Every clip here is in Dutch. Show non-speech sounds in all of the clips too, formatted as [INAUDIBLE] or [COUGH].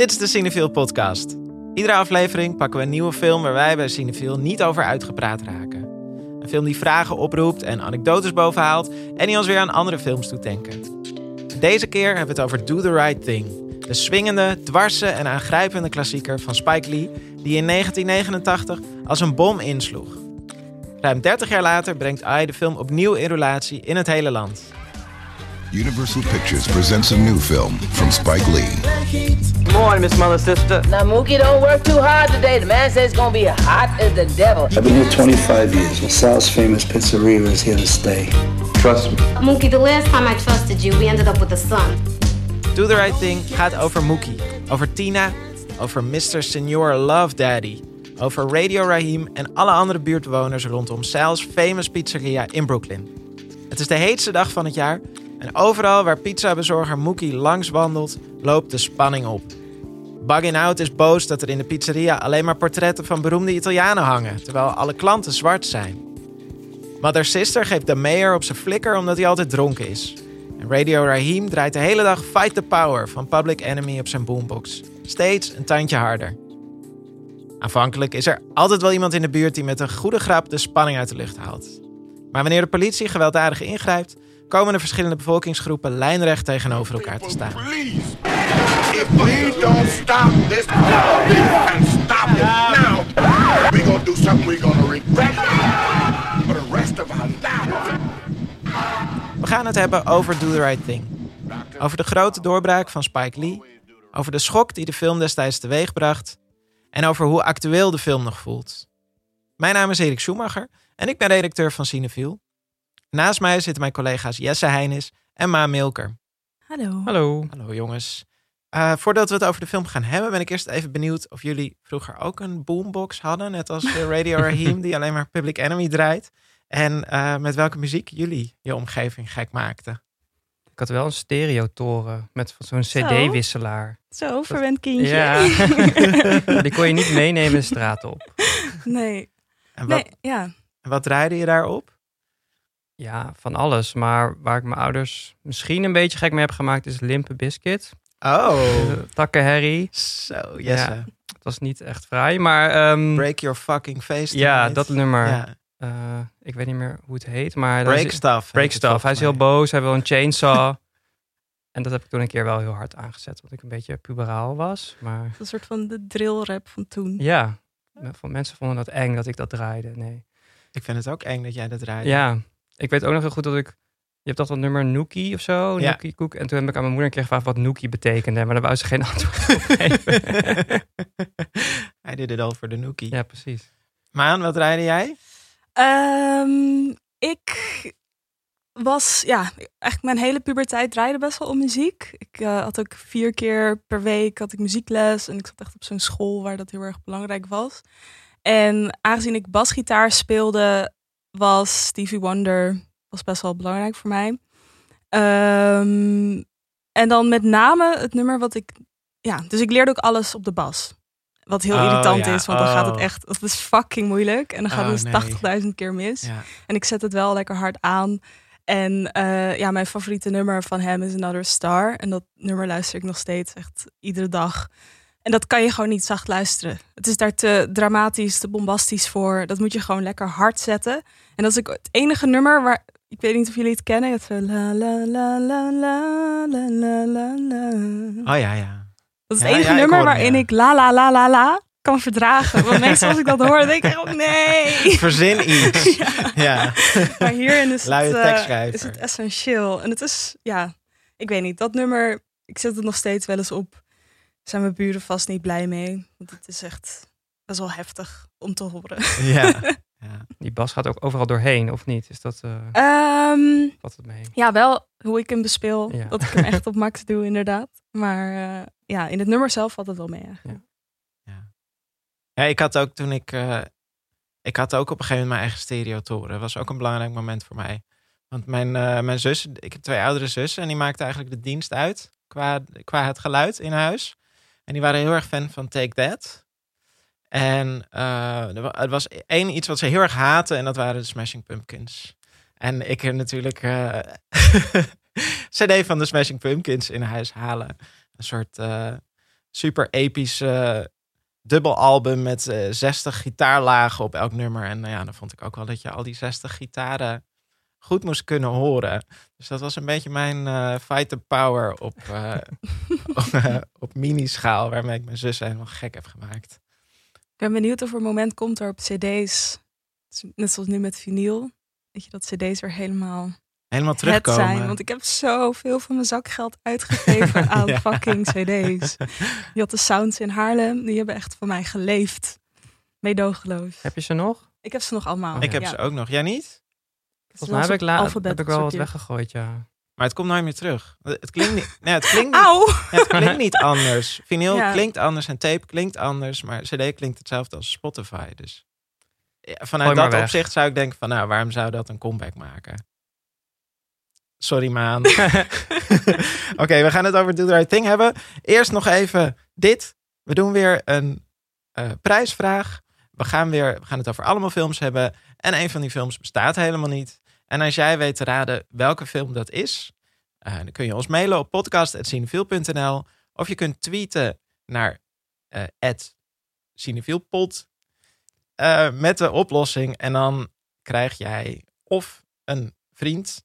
Dit is de Cinefiel podcast. Iedere aflevering pakken we een nieuwe film waar wij bij Cinefiel niet over uitgepraat raken. Een film die vragen oproept en anekdotes bovenhaalt en die ons weer aan andere films doet denken. Deze keer hebben we het over Do the Right Thing. De swingende, dwarse en aangrijpende klassieker van Spike Lee die in 1989 als een bom insloeg. Ruim 30 jaar later brengt I de film opnieuw in relatie in het hele land. Universal Pictures presents a new film from Spike Lee. Good morning, Miss Mother Sister. Now, Mookie, don't work too hard today. The man says it's gonna be hot as the devil. I've been here 25 years. LaSalle's famous pizzeria is here to stay. Trust me. Mookie, the last time I trusted you, we ended up with a son. Do the Right Thing gaat over Mookie, over Tina, over Mr. Senior Love Daddy, over Radio Raheem en alle andere buurtbewoners rondom Sal's famous pizzeria in Brooklyn. Het is de heetste dag van het jaar en overal waar pizzabezorger Mookie langs wandelt, loopt de spanning op. Buggin Out is boos dat er in de pizzeria alleen maar portretten van beroemde Italianen hangen, terwijl alle klanten zwart zijn. Mother Sister geeft de mayor op zijn flikker omdat hij altijd dronken is. En Radio Raheem draait de hele dag Fight the Power van Public Enemy op zijn boombox. Steeds een tandje harder. Aanvankelijk is er altijd wel iemand in de buurt die met een goede grap de spanning uit de lucht haalt. Maar wanneer de politie gewelddadig ingrijpt, komen de verschillende bevolkingsgroepen lijnrecht tegenover elkaar te staan. If we don't stop this and stop it now, we gonna do something we gonna regret for the rest of our lives. We gaan het hebben over Do the Right Thing. Over de grote doorbraak van Spike Lee. Over de schok die de film destijds teweegbracht. En over hoe actueel de film nog voelt. Mijn naam is Erik Schumacher en ik ben redacteur van Cineviel. Naast mij zitten mijn collega's Jesse Heinis en Ma Milker. Hallo. Hallo. Hallo jongens. Uh, voordat we het over de film gaan hebben, ben ik eerst even benieuwd of jullie vroeger ook een boombox hadden. Net als uh, Radio [LAUGHS] Raheem, die alleen maar Public Enemy draait. En uh, met welke muziek jullie je omgeving gek maakten. Ik had wel een stereotoren met zo'n cd-wisselaar. Zo, verwend kindje. Ja, [LAUGHS] die kon je niet meenemen de straat op. Nee. En wat, nee, ja. en wat draaide je daarop? Ja, van alles. Maar waar ik mijn ouders misschien een beetje gek mee heb gemaakt is Limpe Biscuit. Oh. [LAUGHS] Takkenherrie. Zo, Jesse. Ja, het was niet echt fraai, maar... Um, Break your fucking face Ja, dat nummer. Ja. Uh, ik weet niet meer hoe het heet, maar... Break is, stuff. Break stuff. Hij is heel boos, hij wil een [LAUGHS] chainsaw. en dat heb ik toen een keer wel heel hard aangezet, want ik een beetje puberaal was. Maar... Een soort van de drill rap van toen. Ja, van mensen vonden dat eng dat ik dat draaide. Nee. Ik vind het ook eng dat jij dat draaide. Ja, ik weet ook nog heel goed dat ik... Je hebt toch dat nummer Nookie of zo? Ja. Nookie Koek. En toen heb ik aan mijn moeder een keer gevraagd wat Nookie betekende. Maar daar wou ze geen [LAUGHS] antwoord op geven. Hij deed het al voor de Nookie. ja, precies. Maan, wat draaide jij? Um, ik was, ja, eigenlijk mijn hele puberteit draaide best wel om muziek. Ik uh, had ook vier keer per week had ik muziekles. En ik zat echt op zo'n school waar dat heel erg belangrijk was. En aangezien ik basgitaar speelde, was Stevie Wonder was best wel belangrijk voor mij. Um, en dan met name het nummer wat ik... Ja, dus ik leerde ook alles op de bas. Wat heel Oh, irritant ja. is, want dan gaat het Oh. echt... Het is fucking moeilijk. En dan gaat Oh, het nee. dus 80.000 keer mis. Ja. En ik zet het wel lekker hard aan. En uh, ja, mijn favoriete nummer van hem is Another Star. En dat nummer luister ik nog steeds echt iedere dag. En dat kan je gewoon niet zacht luisteren. Het is daar te dramatisch, te bombastisch voor. Dat moet je gewoon lekker hard zetten. En dat is ook het enige nummer waar... Ik weet niet of jullie het kennen. Het la la la la la la la la. Oh ja, ja. Dat is Ja, het enige ja, ik nummer hem, waarin ja. ik la la la la la kan verdragen. Want meestal als ik dat hoor, denk ik, oh nee. Verzin iets. ja. Maar hierin is het, eh, tekstschrijver. is het essentieel. En het is, ja, ik weet niet, dat nummer, ik zet het nog steeds wel eens op. Zijn mijn buren vast niet blij mee. Want het is echt best wel heftig om te horen. ja. [LAUGHS] ja. Die bas gaat ook overal doorheen, of niet? Is dat... Uh, Ehm, wat het mee? ja, wel hoe ik hem bespeel. Ja. Dat ik hem echt op [LAUGHS] max doe, inderdaad. Maar eh, ja, in het nummer zelf valt het wel mee. eigenlijk. Ja, ik had ook toen ik. eh, ik had ook op een gegeven moment mijn eigen stereotoren. Dat was ook een belangrijk moment voor mij. Want mijn, eh, mijn zus, ik heb twee oudere zussen en die maakten eigenlijk de dienst uit qua, qua het geluid in huis. En die waren heel erg fan van Take That. En eh, er wa- was één iets wat ze heel erg haten en dat waren de Smashing Pumpkins. En ik er natuurlijk eh, [LAUGHS] CD van de Smashing Pumpkins in huis halen. Een soort eh, super episch eh, dubbelalbum met eh 60 gitaarlagen op elk nummer. En nou ja, dan vond ik ook wel dat je al die 60 gitaren goed moest kunnen horen. Dus dat was een beetje mijn eh fighter power op, eh, [LAUGHS] op, op mini-schaal, waarmee ik mijn zus helemaal gek heb gemaakt. Ik ben benieuwd of er een moment komt waarop cd's, net zoals nu met vinyl, dat je dat cd's weer helemaal Helemaal het terugkomen. zijn. Want ik heb zoveel van mijn zakgeld uitgegeven [LAUGHS] aan Ja. fucking cd's. [LAUGHS] Je had de Sounds in Haarlem, die hebben echt van mij geleefd. Meedogenloos. Heb je ze nog? Ik heb ze nog allemaal. Ik heb Ja. ze ook nog. Jij niet? Volgens mij heb ik, la- alfabet heb ik wel wat weggegooid, ja. Maar het komt nooit meer terug. Het klinkt niet, nee, het klinkt niet, het klinkt niet anders. [LAUGHS] Vinyl Ja. klinkt anders en tape klinkt anders. Maar CD klinkt hetzelfde als Spotify. Dus ja, vanuit dat weg. opzicht zou ik denken van... Nou, waarom zou dat een comeback maken? Sorry, Maan. [LAUGHS] [LAUGHS] Oké, we gaan het over Do The Right Thing hebben. Eerst nog even dit. We doen weer een eh, prijsvraag. We gaan, weer, we gaan het over allemaal films hebben. En een van die films bestaat helemaal niet. En als jij weet te raden welke film dat is... eh, dan kun je ons mailen op podcast.cinefiel.nl. Of je kunt tweeten naar eh eh, met de oplossing. En dan krijg jij of een vriend...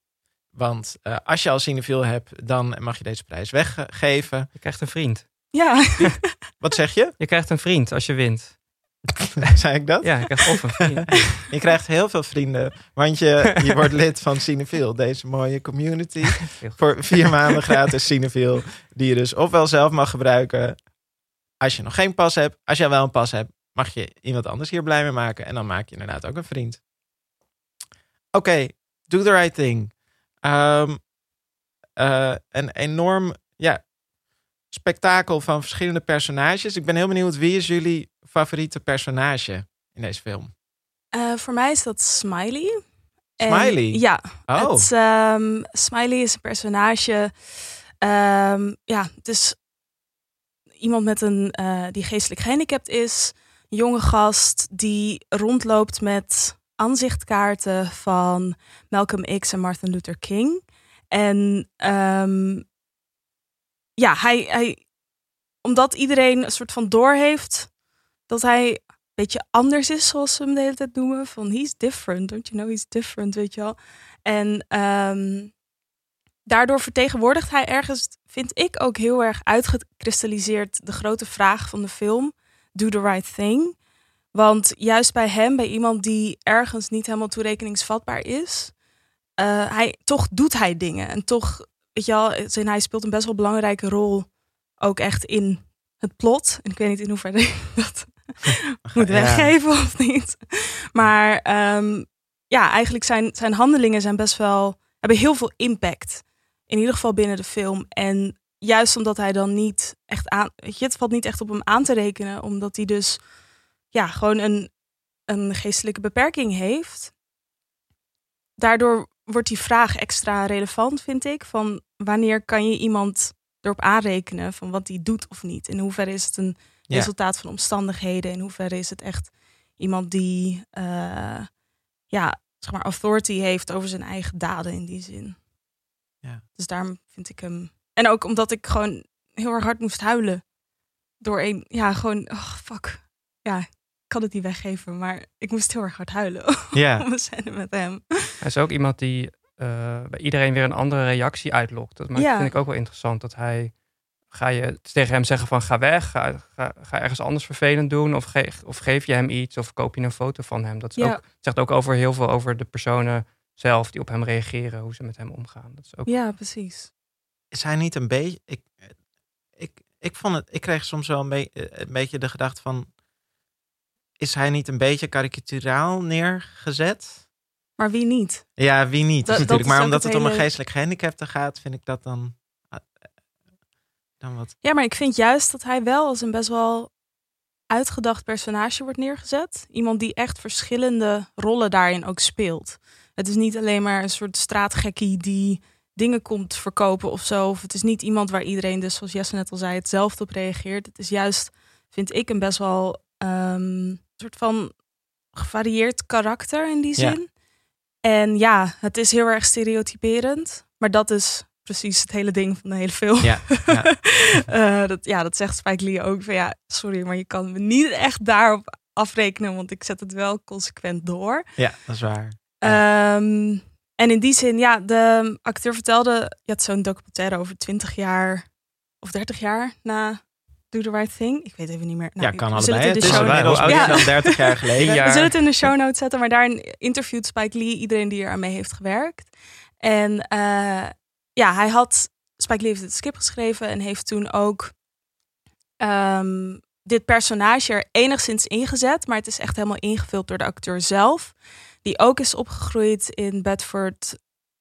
Want eh, als je al cinefiel hebt, dan mag je deze prijs weggeven. Je krijgt een vriend. Ja, [LAUGHS] Wat zeg je? Je krijgt een vriend als je wint. [LAUGHS] Zei ik dat? Ja, je krijgt of een vriend. [LAUGHS] Je krijgt heel veel vrienden, want je, je wordt lid van Cinefiel, deze mooie community. [LAUGHS] Voor vier maanden gratis Cinefiel, die je dus ofwel zelf mag gebruiken als je nog geen pas hebt. Als je wel een pas hebt, mag je iemand anders hier blij mee maken en dan maak je inderdaad ook een vriend. Oké, do the right thing. Ehm, eh, een enorm ja, spektakel van verschillende personages. Ik ben heel benieuwd, wie is jullie favoriete personage in deze film? Eh, voor mij is dat Smiley. En- Smiley? ja, Oh, Het, ehm, Smiley is een personage. ehm, ja, het is iemand met een, eh, die geestelijk gehandicapt is. Een jonge gast die rondloopt met aanzichtkaarten van Malcolm X en Martin Luther King. En ehm, ja, hij, hij, omdat iedereen een soort van doorheeft dat hij een beetje anders is, zoals ze hem de hele tijd noemen. Van he's different, don't you know, he's different, weet je wel. En ehm, daardoor vertegenwoordigt hij ergens, vind ik ook heel erg uitgekristalliseerd de grote vraag van de film: Do the right thing. Want juist bij hem, bij iemand die ergens niet helemaal toerekeningsvatbaar is, eh, hij, toch doet hij dingen. En toch, weet je wel, hij speelt een best wel belangrijke rol ook echt in het plot. En ik weet niet in hoeverre [LAUGHS] dat [LAUGHS] moet Ja. weggeven of niet. Maar ehm, ja, eigenlijk zijn, zijn handelingen zijn best wel, hebben heel veel impact. In ieder geval binnen de film. En juist omdat hij dan niet echt aan, weet je, het valt niet echt op hem aan te rekenen, omdat hij dus ja, gewoon een, een geestelijke beperking heeft. Daardoor wordt die vraag extra relevant, vind ik. Van wanneer kan je iemand erop aanrekenen van wat hij doet of niet? In hoeverre is het een Ja. resultaat van omstandigheden? In hoeverre is het echt iemand die eh, ja, zeg maar authority heeft over zijn eigen daden in die zin? Ja. Dus daarom vind ik hem. En ook omdat ik gewoon heel erg hard moest huilen. Door een, ja, gewoon, oh, fuck. Ja, ik kan het niet weggeven, maar ik moest heel erg hard huilen [LAUGHS] ja. om scène met hem. Hij is ook iemand die eh, bij iedereen weer een andere reactie uitlokt. Dat maakt, Ja. vind ik ook wel interessant. Dat hij, ga je tegen hem zeggen van ga weg, ga, ga, ga ergens anders vervelend doen. Of, ge, of geef je hem iets of koop je een foto van hem. Dat is Ja. ook, zegt ook over heel veel over de personen zelf die op hem reageren. Hoe ze met hem omgaan. Dat is ook Ja, precies. Is hij niet een beetje... Ik, ik, ik, vond het, ik kreeg soms wel een, be- eh, een beetje de gedachte van... Is hij niet een beetje karikaturaal neergezet? Maar wie niet? Ja, wie niet? Dat- natuurlijk. Maar omdat het het om een geestelijk gehandicapte gaat, vind ik dat dan... dan wat... Ja, maar ik vind juist dat hij wel als een best wel uitgedacht personage wordt neergezet. Iemand die echt verschillende rollen daarin ook speelt. Het is niet alleen maar een soort straatgekkie die dingen komt verkopen of zo. Of het is niet iemand waar iedereen dus, zoals Jesse net al zei, hetzelfde op reageert. Het is juist, vind ik, een best wel ehm, soort van gevarieerd karakter in die Ja. zin. En ja, het is heel erg stereotyperend. Maar dat is precies het hele ding van de hele film. Ja, ja. [LAUGHS] Eh, dat, ja, dat zegt Spike Lee ook. Van, ja, sorry, maar je kan me niet echt daarop afrekenen, want ik zet het wel consequent door. ja, dat is waar. Ehm, en in die zin, ja, de acteur vertelde, je had zo'n documentaire over 20 jaar of 30 jaar na Do the Right Thing. Ik weet even niet meer. Nou, ja, kan allebei. Het de is inmiddels Ja. dan 30 jaar [LAUGHS] geleden. We zullen het in de show notes zetten, maar daarin interviewt Spike Lee iedereen die er aan mee heeft gewerkt. En eh, ja, hij had, Spike Lee heeft het script geschreven en heeft toen ook ehm, dit personage er enigszins ingezet, maar het is echt helemaal ingevuld door de acteur zelf, die ook is opgegroeid in Bedford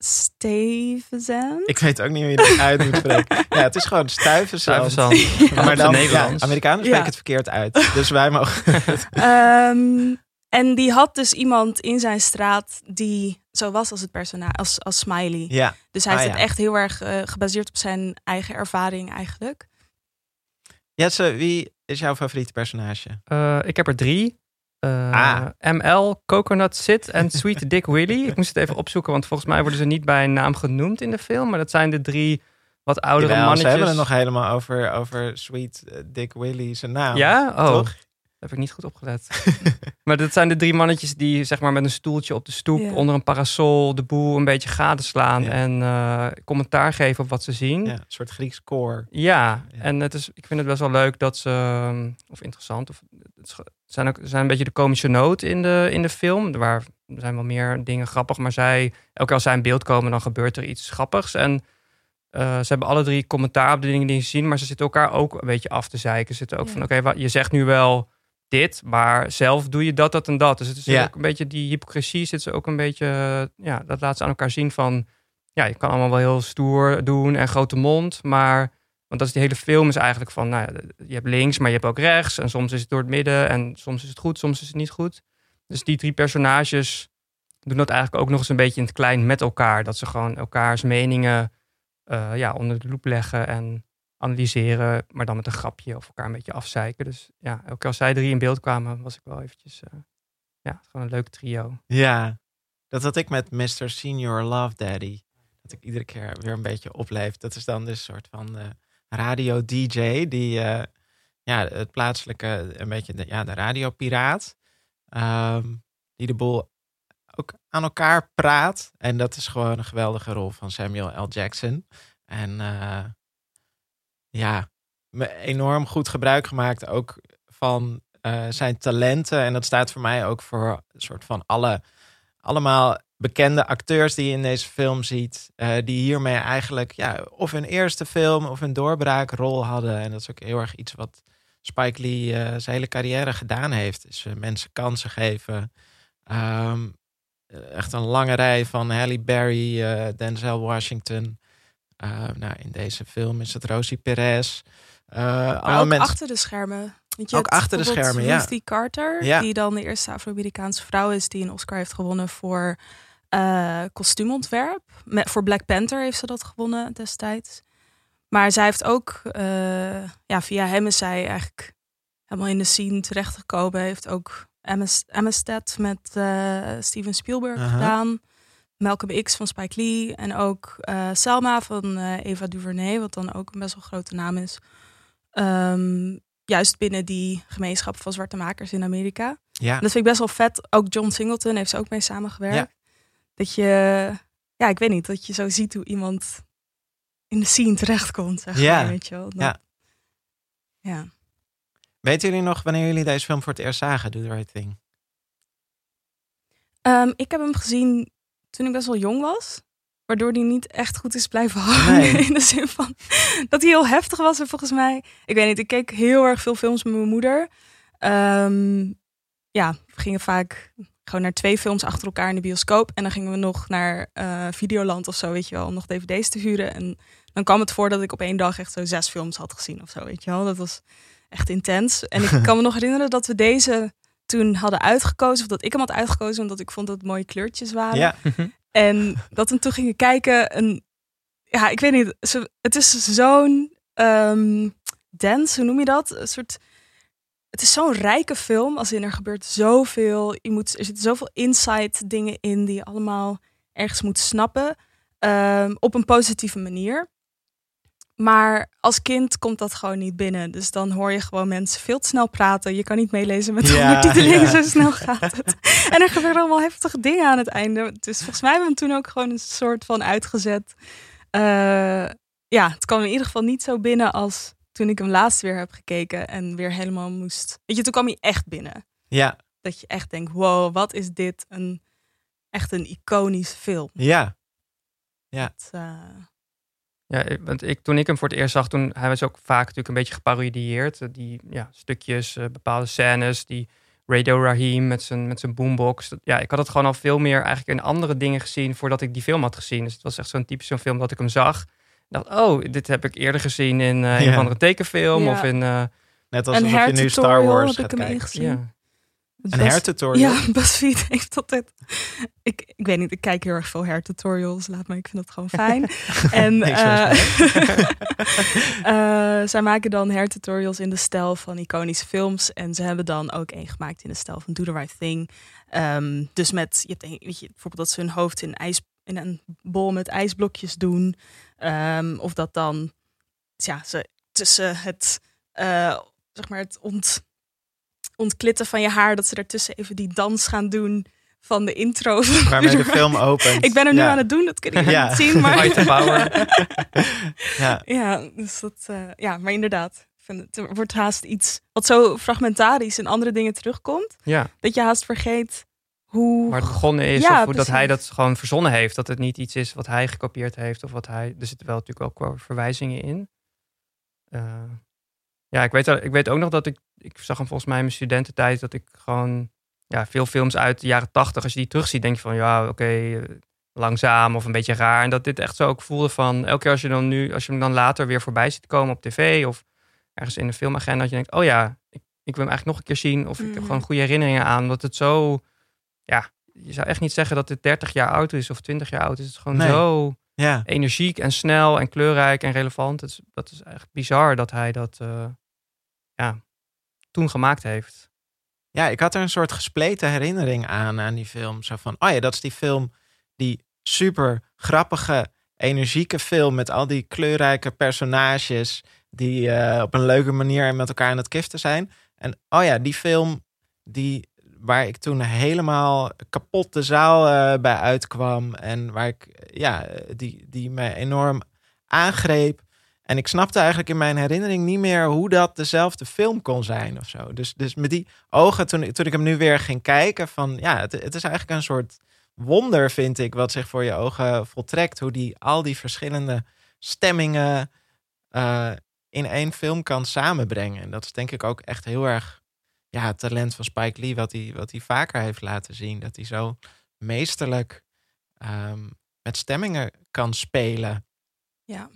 Stuyvesant. Ik weet ook niet hoe je dat uit moet spreken. [LAUGHS] Ja, het is gewoon stuivenzand. Stuivenzand. Maar Maar dan, ja, Nederlands. Amerikanen spreken Ja. het verkeerd uit. Dus wij mogen... Ehm, en die had dus iemand in zijn straat die zo was als het personage, als, als Smiley. Ja, Dus hij Ah, heeft ja. het echt heel erg eh, gebaseerd op zijn eigen ervaring eigenlijk. Jesse, wie is jouw favoriete personage? Eh, ik heb er drie. Eh, Ah. ML, Coconut Sid en [LAUGHS] Sweet Dick Willy. Ik moest het even opzoeken, want volgens mij worden ze niet bij naam genoemd in de film. Maar dat zijn de drie wat oudere Jawel, mannetjes. Ze hebben het nog helemaal over, over Sweet Dick Willy, zijn naam. Ja? Oh, Toch? Heb ik niet goed opgelet. [LAUGHS] maar dat zijn de drie mannetjes die zeg maar met een stoeltje op de stoep Ja. onder een parasol de boel een beetje gadeslaan Ja. en eh, commentaar geven op wat ze zien. Ja, een soort Grieks koor. Ja, Ja. en het is, ik vind het best wel leuk dat ze, ehm, of interessant, of het zijn ook zijn een beetje de komische noot in de, in de film. Waar er zijn wel meer dingen grappig, maar zij, elke keer als zij in beeld komen, dan gebeurt er iets grappigs. En eh, ze hebben alle drie commentaar op de dingen die ze zien, maar ze zitten elkaar ook een beetje af te zeiken. Ze zitten ook Ja. van, oké, wat je zegt nu wel dit, maar zelf doe je dat, dat en dat. Dus het is Ja. ook een beetje die hypocrisie zit ze ook een beetje, ja, dat laat ze aan elkaar zien van, ja, je kan allemaal wel heel stoer doen en grote mond, maar want dat is die hele film is eigenlijk van, nou, ja, je hebt links, maar je hebt ook rechts. En soms is het door het midden en soms is het goed, soms is het niet goed. Dus die drie personages doen dat eigenlijk ook nog eens een beetje in het klein met elkaar. Dat ze gewoon elkaars meningen eh, ja, onder de loep leggen en analyseren, maar dan met een grapje of elkaar een beetje afzeiken. Dus ja, keer als zij drie in beeld kwamen, was ik wel eventjes, eh, ja, gewoon een leuk trio. Ja, dat had ik met Mr. Senior Love Daddy. Dat ik iedere keer weer een beetje opleef. Dat is dan dus een soort van eh, radio-dj die eh, ja, het plaatselijke, een beetje de, ja, de radiopiraat. ehm, die de boel ook aan elkaar praat. En dat is gewoon een geweldige rol van Samuel L. Jackson. En eh, ja, enorm goed gebruik gemaakt ook van eh, zijn talenten. En dat staat voor mij ook voor een soort van alle, allemaal bekende acteurs die je in deze film ziet. eh, die hiermee eigenlijk ja, of hun eerste film of een doorbraakrol hadden. En dat is ook heel erg iets wat Spike Lee eh, zijn hele carrière gedaan heeft. Is mensen kansen geven. Ehm, echt een lange rij van Halle Berry, Denzel Washington. Eh, nou, in deze film is het Rosie Perez. Eh, Maar ook mensen- achter de schermen. Want je Ook achter de schermen, ja. Ruthie Carter, Ja. die dan de eerste Afro-Amerikaanse vrouw is die een Oscar heeft gewonnen voor eh, kostuumontwerp. Met, voor Black Panther heeft ze dat gewonnen destijds. Maar zij heeft ook, ja, via hem is zij eigenlijk helemaal in de scene terechtgekomen. Heeft ook Amist- Amistad met Steven Spielberg gedaan. Malcolm X van Spike Lee. En ook eh, Selma van eh, Eva DuVernay, wat dan ook een best wel grote naam is. Ehm, juist binnen die gemeenschap van zwarte makers in Amerika. ja. En dat vind ik best wel vet. Ook John Singleton heeft ze ook mee samengewerkt. Dat je, ja, ik weet niet, dat je zo ziet hoe iemand in de scene terechtkomt. Zeg Ja. maar, weet je wel. Ja. ja. Weten jullie nog wanneer jullie deze film voor het eerst zagen, Do the Right Thing? Ehm, ik heb hem gezien toen ik best wel jong was. Waardoor die niet echt goed is blijven [LAUGHS] hangen. Nee. In de zin van dat hij heel heftig was. En volgens mij, ik weet niet, ik keek heel erg veel films met mijn moeder. Ehm, ja, we gingen vaak gewoon naar twee films achter elkaar in de bioscoop. En dan gingen we nog naar eh, Videoland of zo, weet je wel, om nog dvd's te huren. En dan kwam het voor dat ik op één dag echt zo zes films had gezien of zo, weet je wel. Dat was echt intens. En ik [LAUGHS] kan me nog herinneren dat we deze toen hadden uitgekozen. Of dat ik hem had uitgekozen, omdat ik vond dat het mooie kleurtjes waren. Ja, En dat we toen gingen kijken. En ja, ik weet niet. Het is zo'n ehm dance, hoe noem je dat? Een soort. Het is zo'n rijke film. Als in er gebeurt zoveel. Je moet, er zitten zoveel insight dingen in die je allemaal ergens moet snappen. Ehm, op een positieve manier. Maar als kind komt dat gewoon niet binnen. Dus dan hoor je gewoon mensen veel te snel praten. Je kan niet meelezen met de Ja, ondertiteling, ja. zo snel gaat het. En er gebeuren allemaal heftige dingen aan het einde. Dus volgens mij hebben we hem toen ook gewoon een soort van uitgezet. Eh, ja, het kwam in ieder geval niet zo binnen als toen ik hem laatst weer heb gekeken. En weer helemaal moest... Weet je, toen kwam hij echt binnen. Ja, Dat je echt denkt, wow, wat is dit? Een, echt een iconische film. ja. Het, eh, Ja, ik- want ik, toen ik hem voor het eerst zag, toen hij was ook vaak natuurlijk een beetje geparodieerd. Eh, Die ja, stukjes, eh, bepaalde scènes, die Radio Raheem met zijn, met zijn boombox. Ja, ik had het gewoon al veel meer eigenlijk in andere dingen gezien voordat ik die film had gezien. Dus het was echt zo'n typisch zo'n film dat ik hem zag. Ik dacht, oh, dit heb ik eerder gezien in eh, een Ja. of andere tekenfilm. Ja. Of in, eh, Net een alsof je nu Star Wars heb gaat ik hem kijken. ingezien. ja. Een Bas- hertutorial? Ja, [LAUGHS] BuzzFeed heeft altijd... Ik, ik weet niet, ik kijk heel erg veel hertutorials. Laat me, ik vind dat gewoon fijn. [LAUGHS] en eh, [LAUGHS] eh, zij maken dan hertutorials in de stijl van iconische films. En ze hebben dan ook één gemaakt in de stijl van Do the Right Thing. Ehm, dus met, je hebt een, weet je, bijvoorbeeld dat ze hun hoofd in, ijs, in een bol met ijsblokjes doen. Ehm, of dat dan ja, ze tussen het, eh, zeg maar het ont, ontklitten van je haar, dat ze daartussen even die dans gaan doen van de intro. Waarmee de film opent. Ik ben er nu Ja. aan het doen, dat kun je Ja. niet zien. Maar... [LAUGHS] Ja, Ja, dus dat, eh, ja, maar inderdaad. Vind het, wordt haast iets wat zo fragmentarisch in andere dingen terugkomt. ja, Dat je haast vergeet hoe. waar het begonnen is. Ja, of hoe dat hij dat gewoon verzonnen heeft. Dat het niet iets is wat hij gekopieerd heeft. Of wat hij. Er zitten wel natuurlijk ook wel verwijzingen in. Eh, ja, ik weet, ik weet ook nog dat ik. Ik zag hem volgens mij in mijn studententijd. Dat ik gewoon. Ja, veel films uit de jaren tachtig. Als je die terugziet, denk je van ja, oké. eh, langzaam of een beetje raar. En dat dit echt zo ook voelde van. Elke keer als je dan nu. Als je hem dan later weer voorbij ziet komen op tv. Of ergens in een filmagenda. Dat je denkt, oh ja, ik, ik wil hem eigenlijk nog een keer zien. Of ik heb Mhm. gewoon goede herinneringen aan. Dat het zo. Ja, je zou echt niet zeggen dat het 30 jaar oud is of 20 jaar oud is. Het is gewoon Nee. zo ja. energiek en snel en kleurrijk en relevant. Het is, dat is echt bizar dat hij dat eh, ja, toen gemaakt heeft. Ja, ik had er een soort gespleten herinnering aan, aan die film. Zo van, oh ja, dat is die film, die super grappige, energieke film met al die kleurrijke personages die eh, op een leuke manier met elkaar aan het kiften zijn. En oh ja, die film die, waar ik toen helemaal kapot de zaal eh, bij uitkwam en waar ik, ja, die, die me enorm aangreep. En ik snapte eigenlijk in mijn herinnering niet meer hoe dat dezelfde film kon zijn of zo. Dus, dus met die ogen, toen, toen ik hem nu weer ging kijken, van ja, het, het is eigenlijk een soort wonder, vind ik, wat zich voor je ogen voltrekt. Hoe die al die verschillende stemmingen eh, in één film kan samenbrengen. En dat is denk ik ook echt heel erg ja, het talent van Spike Lee, wat hij, wat hij vaker heeft laten zien. Dat hij zo meesterlijk ehm, met stemmingen kan spelen. Ja.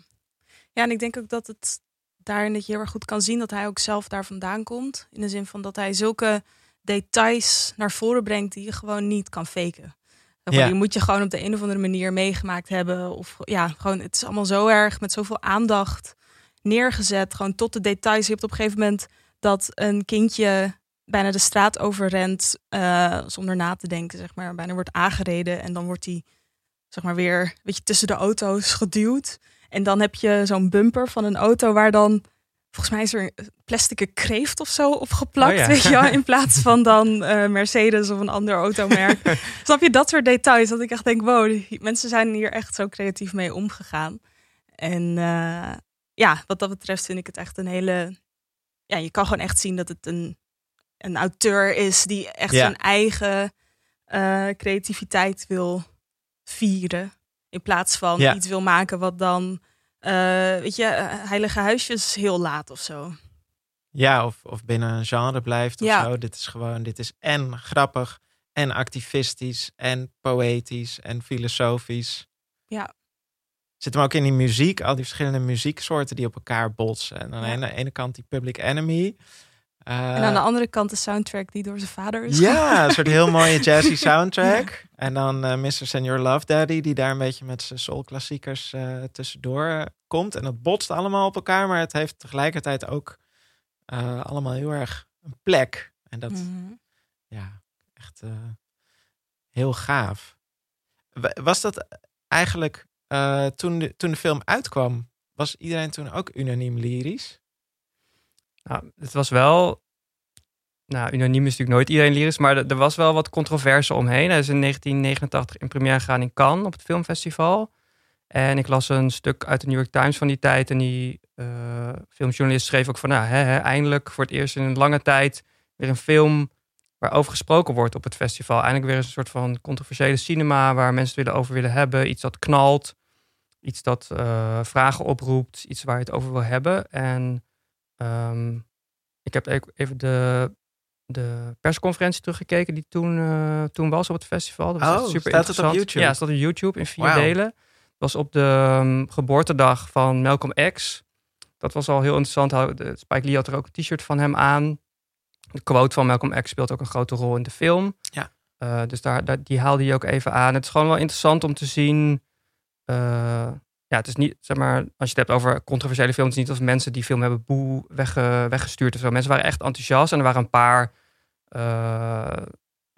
Ja, en ik denk ook dat het daarin dat je heel erg goed kan zien dat hij ook zelf daar vandaan komt. In de zin van dat hij zulke details naar voren brengt die je gewoon niet kan faken. Ja. Die moet je gewoon op de een of andere manier meegemaakt hebben. Of ja, gewoon, het is allemaal zo erg met zoveel aandacht neergezet. Gewoon tot de details. Je hebt op een gegeven moment dat een kindje bijna de straat overrent eh, zonder na te denken, zeg maar. Bijna wordt aangereden en dan wordt hij, zeg maar, weer weet je, tussen de auto's geduwd. En dan heb je zo'n bumper van een auto waar dan, volgens mij is er een plastic kreeft of zo opgeplakt, Oh ja. weet je wel, in [LAUGHS] plaats van dan eh, Mercedes of een ander automerk. [LAUGHS] Snap je dat soort details? Dat ik echt denk, wow, die mensen zijn hier echt zo creatief mee omgegaan. En eh, ja, wat dat betreft vind ik het echt een hele, ja, je kan gewoon echt zien dat het een, een auteur is die echt Ja. zijn eigen eh, creativiteit wil vieren. In plaats van Ja. iets wil maken wat dan, eh, weet je, eh, heilige huisjes heel laat of zo. Ja, of, of binnen een genre blijft of Ja. zo. Dit is gewoon, dit is en grappig en activistisch en poëtisch en filosofisch. Ja. Zit hem ook in die muziek, al die verschillende muzieksoorten die op elkaar botsen. En aan Ja. de ene kant die Public Enemy. Eh, en aan de andere kant de soundtrack die door zijn vader is ja, een soort heel mooie [LAUGHS] jazzy soundtrack. En dan eh Mr. Senior Love Daddy, die daar een beetje met zijn soul-klassiekers eh, tussendoor eh, komt. En dat botst allemaal op elkaar, maar het heeft tegelijkertijd ook eh, allemaal heel erg een plek. En dat, Mhm. ja, echt eh, heel gaaf. Wa- Was dat eigenlijk eh, toen, de, toen de film uitkwam, was iedereen toen ook unaniem lyrisch? Nou, het was wel. Nou, unaniem is natuurlijk nooit iedereen lyrisch, maar er, was wel wat controverse omheen. Hij is in 1989 in première gegaan in Cannes op het filmfestival. En ik las een stuk uit de New York Times van die tijd. En die eh, filmjournalist schreef ook van, nou, hè, hè, eindelijk voor het eerst in een lange tijd weer een film waarover gesproken wordt op het festival. Eindelijk weer een soort van controversiële cinema waar mensen het willen over willen hebben. Iets dat knalt, iets dat eh, vragen oproept, iets waar je het over wil hebben. En ehm, ik heb even de, de persconferentie teruggekeken die toen, eh, toen was op het festival. Dat was Oh, super staat het op. YouTube? Ja, staat op YouTube in vier delen. Het was op de ehm, geboortedag van Malcolm X. Dat was al heel interessant. Spike Lee had er ook een t-shirt van hem aan. De quote van Malcolm X speelt ook een grote rol in de film. Ja. Eh, dus daar, daar, die haalde hij ook even aan. Het is gewoon wel interessant om te zien. eh, ja, het is niet, zeg maar, als je het hebt over controversiële films, het is niet als mensen die film hebben boe wegge, weggestuurd of zo. Mensen waren echt enthousiast en er waren een paar eh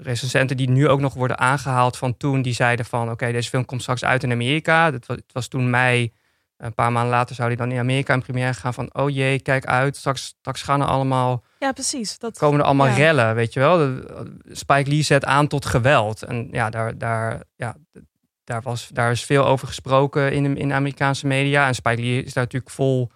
recensenten die nu ook nog worden aangehaald van toen, die zeiden van, oké, deze film komt straks uit in Amerika. Dat was, het was toen mei. Een paar maanden later zou die dan in Amerika in première gaan van, oh jee, kijk uit, straks, straks gaan er allemaal Ja, precies. Dat, komen er allemaal ja. rellen, weet je wel. Spike Lee zet aan tot geweld. En ja, daar, daar, ja, daar, was, daar is veel over gesproken in de, in de Amerikaanse media. En Spike Lee is daar natuurlijk vol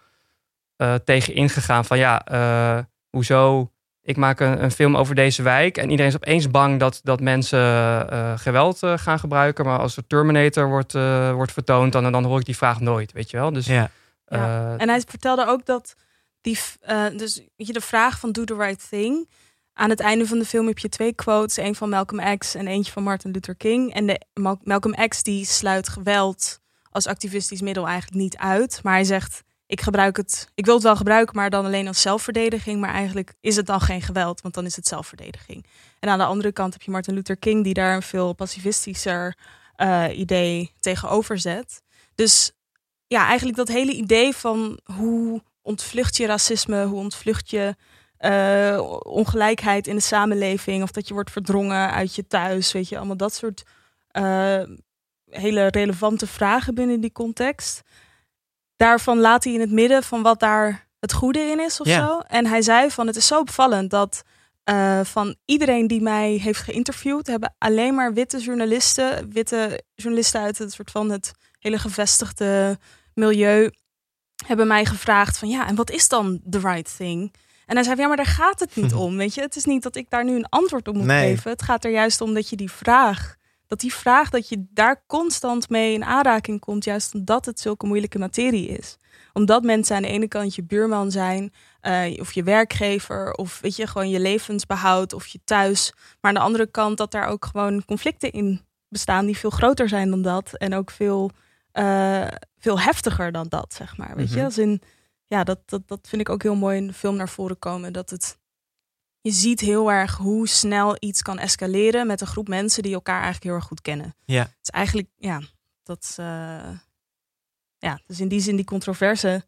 eh, tegen ingegaan van ja, eh, hoezo? Ik maak een, een film over deze wijk en iedereen is opeens bang dat, dat mensen eh, geweld gaan gebruiken. Maar als er Terminator wordt, eh, wordt vertoond, dan, dan hoor ik die vraag nooit, weet je wel. Dus Ja. Ja. En hij vertelde ook dat die, eh, dus weet je, de vraag van do the right thing. Aan het einde van de film heb je twee quotes, een van Malcolm X en eentje van Martin Luther King. En de Mal- Malcolm X die sluit geweld als activistisch middel eigenlijk niet uit, maar hij zegt ik gebruik het, ik wil het wel gebruiken, maar dan alleen als zelfverdediging. Maar eigenlijk is het dan geen geweld, want dan is het zelfverdediging. En aan de andere kant heb je Martin Luther King die daar een veel pacifistischer eh, idee tegenover zet. Dus ja, eigenlijk dat hele idee van hoe ontvlucht je racisme, hoe ontvlucht je eh, ongelijkheid in de samenleving, of dat je wordt verdrongen uit je thuis, weet je, allemaal dat soort eh, hele relevante vragen binnen die context. Daarvan laat hij in het midden van wat daar het goede in is of zo. En hij zei van het is zo opvallend dat eh, van iedereen die mij heeft geïnterviewd, hebben alleen maar witte journalisten, witte journalisten uit het soort van het hele gevestigde milieu, hebben mij gevraagd van ja, en wat is dan the right thing? En hij zei, ja, maar daar gaat het niet [LAUGHS] om, weet je. Het is niet dat ik daar nu een antwoord op moet Nee. geven. Het gaat er juist om dat je die vraag, dat die vraag, dat je daar constant mee in aanraking komt, juist omdat het zulke moeilijke materie is. Omdat mensen aan de ene kant je buurman zijn, eh, of je werkgever, of weet je, gewoon je levensbehoud, of je thuis. Maar aan de andere kant dat daar ook gewoon conflicten in bestaan die veel groter zijn dan dat. En ook veel, eh, veel heftiger dan dat, zeg maar. Weet je, Mhm. als in, ja, dat, dat, dat vind ik ook heel mooi in de film naar voren komen. Dat het, je ziet heel erg hoe snel iets kan escaleren met een groep mensen die elkaar eigenlijk heel erg goed kennen. Ja. Het is eigenlijk, ja, dat, eh, ja, dus in die zin die controverse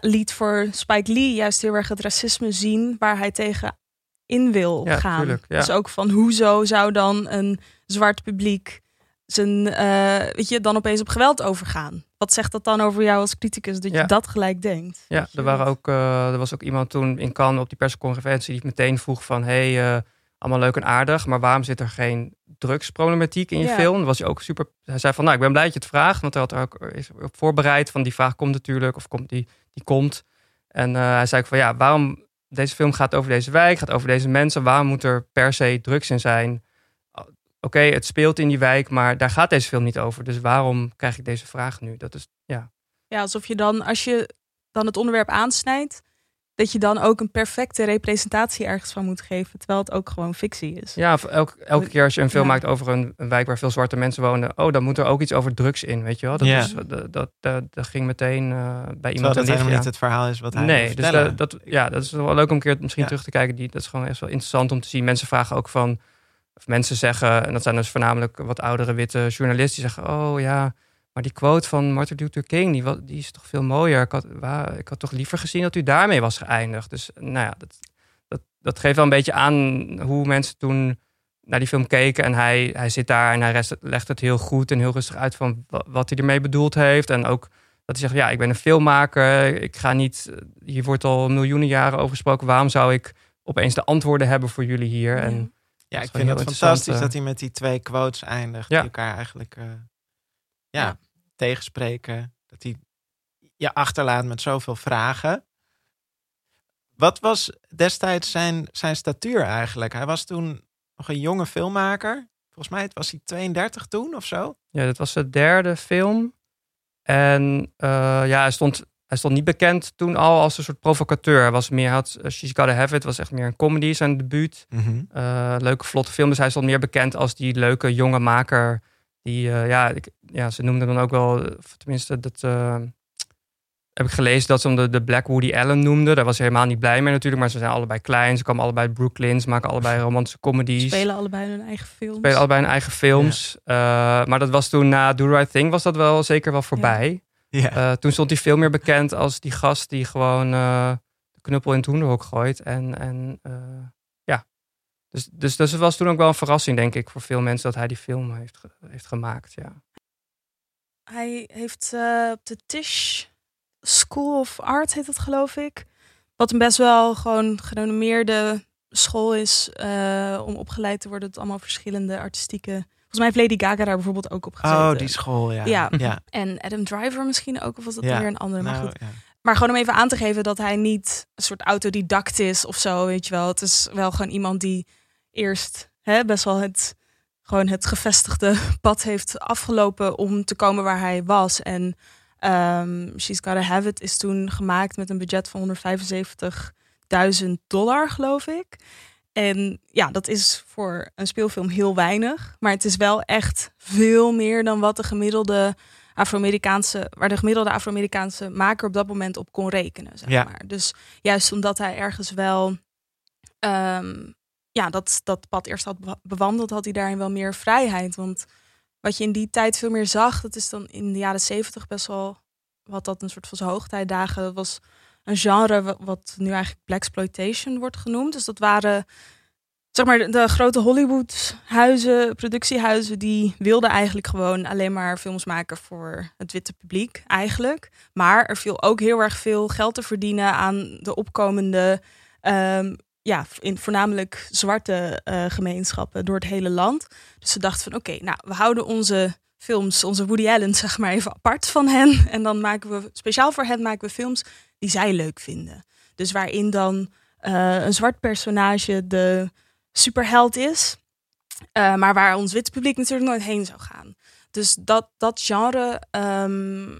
liet voor Spike Lee juist heel erg het racisme zien waar hij tegen in wil Ja, gaan. tuurlijk, ja. Dus ook van hoezo zou dan een zwart publiek zijn, eh, weet je, dan opeens op geweld overgaan? Wat zegt dat dan over jou als criticus dat Ja. je dat gelijk denkt? Ja, er, waren ook, eh, er was ook iemand toen in Cannes op die persconferentie die meteen vroeg van... hey, eh, allemaal leuk en aardig, maar waarom zit er geen drugsproblematiek in je Ja. film? Was hij ook super... Hij zei van, nou, ik ben blij dat je het vraagt, want hij had er ook is op voorbereid van die vraag komt natuurlijk, of komt die, die komt. En eh, hij zei ook van, ja, waarom... Deze film gaat over deze wijk, gaat over deze mensen. Waarom moet er per se drugs in zijn? Oké, het speelt in die wijk, maar daar gaat deze film niet over. Dus waarom krijg ik deze vraag nu? Dat is, ja, Ja, alsof je dan, als je dan het onderwerp aansnijdt, dat je dan ook een perfecte representatie ergens van moet geven, terwijl het ook gewoon fictie is. Ja, of elk, elke keer als je een film Ja. maakt over een, een wijk waar veel zwarte mensen wonen, oh, dan moet er ook iets over drugs in, weet je wel? Dat, Ja. is, dat, dat, dat, dat ging meteen eh, bij Terwijl iemand dat helemaal niet het verhaal is wat hij Nee, dus dat, dat, ja, dat is wel leuk om een keer misschien Ja. terug te kijken. Die, dat is gewoon echt wel interessant om te zien. Mensen vragen ook van, of mensen zeggen, en dat zijn dus voornamelijk wat oudere witte journalisten, die zeggen, oh ja, maar die quote van Martin Luther King, die, die is toch veel mooier. Ik had, waar, ik had toch liever gezien dat u daarmee was geëindigd. Dus nou ja, dat, dat, dat geeft wel een beetje aan hoe mensen toen naar die film keken en hij, hij zit daar en hij rest- legt het heel goed en heel rustig uit van wa- wat hij ermee bedoeld heeft. En ook dat hij zegt, ja, ik ben een filmmaker, ik ga niet, hier wordt al miljoenen jaren over gesproken, waarom zou ik opeens de antwoorden hebben voor jullie hier? En Ja, Dat ik vind het fantastisch eh. dat hij met die twee quotes eindigt. Ja. Die elkaar eigenlijk eh, ja, tegenspreken. Dat hij je achterlaat met zoveel vragen. Wat was destijds zijn, zijn statuur eigenlijk? Hij was toen nog een jonge filmmaker. Volgens mij was hij 32 toen of zo. Ja, dit was de derde film. En eh, ja, hij stond, hij stond niet bekend toen al als een soort provocateur. Hij was meer, had eh, She's Gotta Have It, was echt meer een comedy, zijn debuut. Eh, leuke, vlotte film. Dus hij stond meer bekend als die leuke jonge maker. Die, eh, ja, ik, ja, ze noemden dan ook wel, tenminste, dat eh, heb ik gelezen dat ze hem de, de Black Woody Allen noemden. Daar was hij helemaal niet blij mee natuurlijk, maar ze zijn allebei klein. Ze kwamen allebei uit Brooklyn, ze maken allebei romantische comedies. Spelen allebei hun eigen films. spelen allebei hun eigen films. Eh, maar dat was toen na Do the Right Thing was dat wel zeker wel voorbij. Ja. Eh, toen stond hij veel meer bekend als die gast die gewoon eh, de knuppel in het hoenderhok gooit. En, en eh, ja, dus, dus, dus het was toen ook wel een verrassing, denk ik, voor veel mensen dat hij die film heeft, heeft gemaakt. Ja. Hij heeft eh, op de Tisch School of Art, heet dat geloof ik. Wat een best wel gewoon gerenommeerde school is eh, om opgeleid te worden tot allemaal verschillende artistieke... Volgens mij heeft Lady Gaga daar bijvoorbeeld ook op gezeten. Oh, die school, ja. Ja. ja. [LAUGHS] En Adam Driver misschien ook, of was dat Ja. weer een andere? Maar Nou, goed. ja. Maar gewoon om even aan te geven dat hij niet een soort autodidact is of zo, weet je wel. Het is wel gewoon iemand die eerst hè, best wel het, gewoon het gevestigde [LAUGHS] pad heeft afgelopen om te komen waar hij was. En ehm She's Gotta Have It is toen gemaakt met een budget van 175.000 dollar, geloof ik. En ja, dat is voor een speelfilm heel weinig. Maar het is wel echt veel meer dan wat de gemiddelde Afro-Amerikaanse, waar de gemiddelde Afro-Amerikaanse maker op dat moment op kon rekenen. Zeg Ja. maar. Dus juist omdat hij ergens wel ehm, ja, dat, dat pad eerst had bewa- bewandeld, had hij daarin wel meer vrijheid. Want wat je in die tijd veel meer zag, dat is dan in de jaren zeventig best wel wat dat een soort van zijn hoogtijdagen was een genre wa- wat nu eigenlijk blaxploitation wordt genoemd. Dus dat waren zeg maar de, grote Hollywood huizen, productiehuizen, die wilden eigenlijk gewoon alleen maar films maken voor het witte publiek eigenlijk. Maar er viel ook heel erg veel geld te verdienen aan de opkomende ehm, ja, voornamelijk zwarte eh, gemeenschappen door het hele land. Dus ze dachten van oké, nou, we houden onze films, onze Woody Allen, [LAUGHS] zeg maar even apart van hen. En dan maken we, speciaal voor hen maken we films die zij leuk vinden. Dus waarin dan eh, een zwart personage de superheld is. eh, maar waar ons witte publiek natuurlijk nooit heen zou gaan. Dus dat, dat genre, ehm,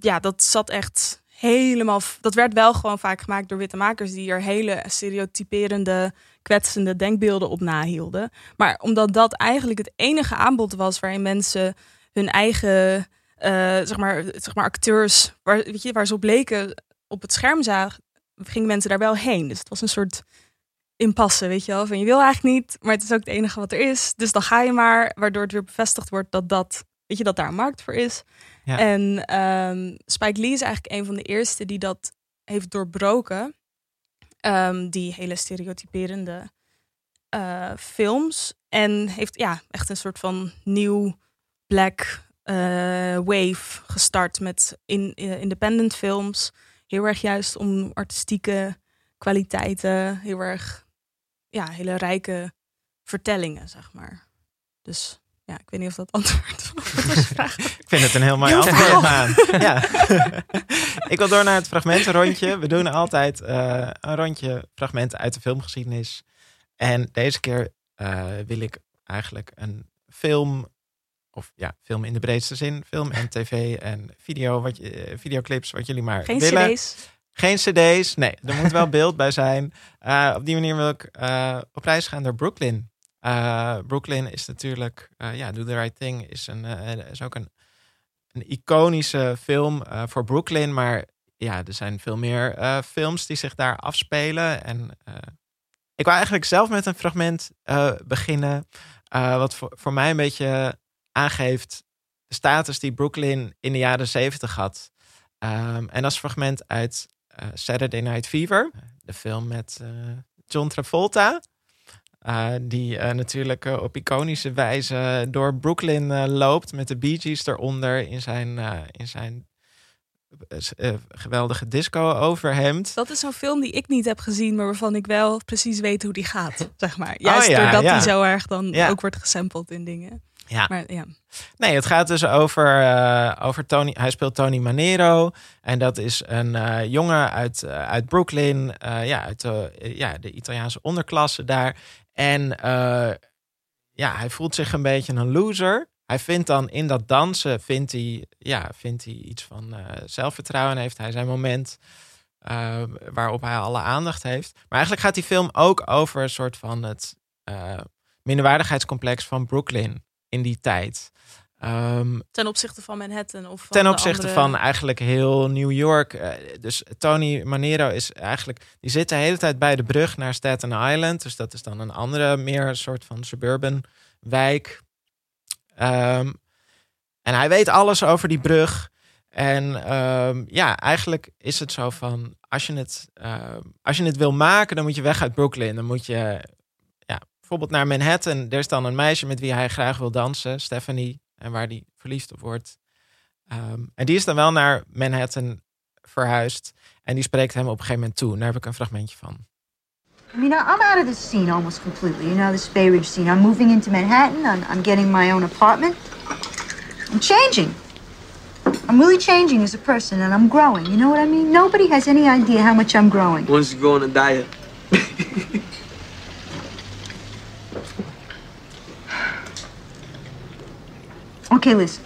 ja, dat zat echt helemaal. Dat werd wel gewoon vaak gemaakt door witte makers die er hele stereotyperende, kwetsende denkbeelden op nahielden. Maar omdat dat eigenlijk het enige aanbod was waarin mensen hun eigen, eh, zeg, maar, zeg maar, acteurs, waar, weet je, waar ze op leken, op het scherm zagen, gingen mensen daar wel heen. Dus het was een soort impasse, weet je wel. Van je wil eigenlijk niet, maar het is ook het enige wat er is. Dus dan ga je maar, waardoor het weer bevestigd wordt dat dat, weet je, dat daar een markt voor is. Ja. En ehm, Spike Lee is eigenlijk een van de eerste die dat heeft doorbroken. Ehm, die hele stereotyperende eh, films. En heeft ja, echt een soort van nieuw black eh, wave gestart met in, eh, independent films. Heel erg juist om artistieke kwaliteiten. Heel erg, ja, hele rijke vertellingen, zeg maar. Dus ja, ik weet niet of dat [LAUGHS] antwoord was. Ik vind het een heel mooi Heel antwoord. Maan. [LAUGHS] Ja. [LAUGHS] ik wil door naar het fragmentenrondje. We doen altijd eh, een rondje fragmenten uit de filmgeschiedenis. En deze keer eh, wil ik eigenlijk een film, of ja, film in de breedste zin, film en tv en video, wat je, eh, videoclips, wat jullie maar Geen willen. cd's. Geen cd's, nee, er moet wel beeld bij zijn. Eh, op die manier wil ik eh, op reis gaan naar Brooklyn. Brooklyn is natuurlijk, ja, Do the Right Thing is, een, is ook een, een iconische film voor Brooklyn. Maar ja, er zijn veel meer films die zich daar afspelen. En ik wil eigenlijk zelf met een fragment beginnen. wat voor, voor mij een beetje aangeeft de status die Brooklyn in de jaren zeventig had. Ehm, en dat is een fragment uit eh, Saturday Night Fever, de film met eh, John Travolta. Eh, die natuurlijk op iconische wijze door Brooklyn loopt met de Bee Gees eronder in zijn, in zijn geweldige disco overhemd. Dat is zo'n film die ik niet heb gezien, maar waarvan ik wel precies weet hoe die gaat. Zeg maar. Juist Oh ja, doordat ja. die zo erg dan Ja. ook wordt gesampled in dingen. Ja. Maar ja. Nee, het gaat dus over, eh, over Tony. Hij speelt Tony Manero. En dat is een eh, jongen uit, eh, uit Brooklyn. ja, uit de, ja, de Italiaanse onderklasse daar. En ja, hij voelt zich een beetje een loser. Hij vindt dan in dat dansen vindt hij, ja, vindt hij iets van zelfvertrouwen. Heeft hij zijn moment waarop hij alle aandacht heeft. Maar eigenlijk gaat die film ook over een soort van het minderwaardigheidscomplex van Brooklyn in die tijd. Ehm, Ten opzichte van Manhattan of van ten opzichte andere- van eigenlijk heel New York. Eh, dus Tony Manero is eigenlijk. Die zit de hele tijd bij de brug naar Staten Island. Dus dat is dan een andere, meer soort van suburban wijk. Ehm, en hij weet alles over die brug. En ehm, ja, eigenlijk is het zo van. Als je, het, ehm, als je het wil maken, dan moet je weg uit Brooklyn. Dan moet je bijvoorbeeld naar Manhattan. Er is dan een meisje met wie hij graag wil dansen, Stephanie. En waar hij verliefd op wordt. Ehm, en die is dan wel naar Manhattan verhuisd. En die spreekt hem op een gegeven moment toe. En daar heb ik een fragmentje van. I mean, I'm out of this scene almost completely. You know, this Bay Ridge scene. I'm moving into Manhattan. I'm, I'm getting my own apartment. I'm changing. I'm really changing as a person, and I'm growing. You know what I mean? Nobody has any idea how much I'm growing. Once you go on a diet. [LAUGHS] Okay, listen.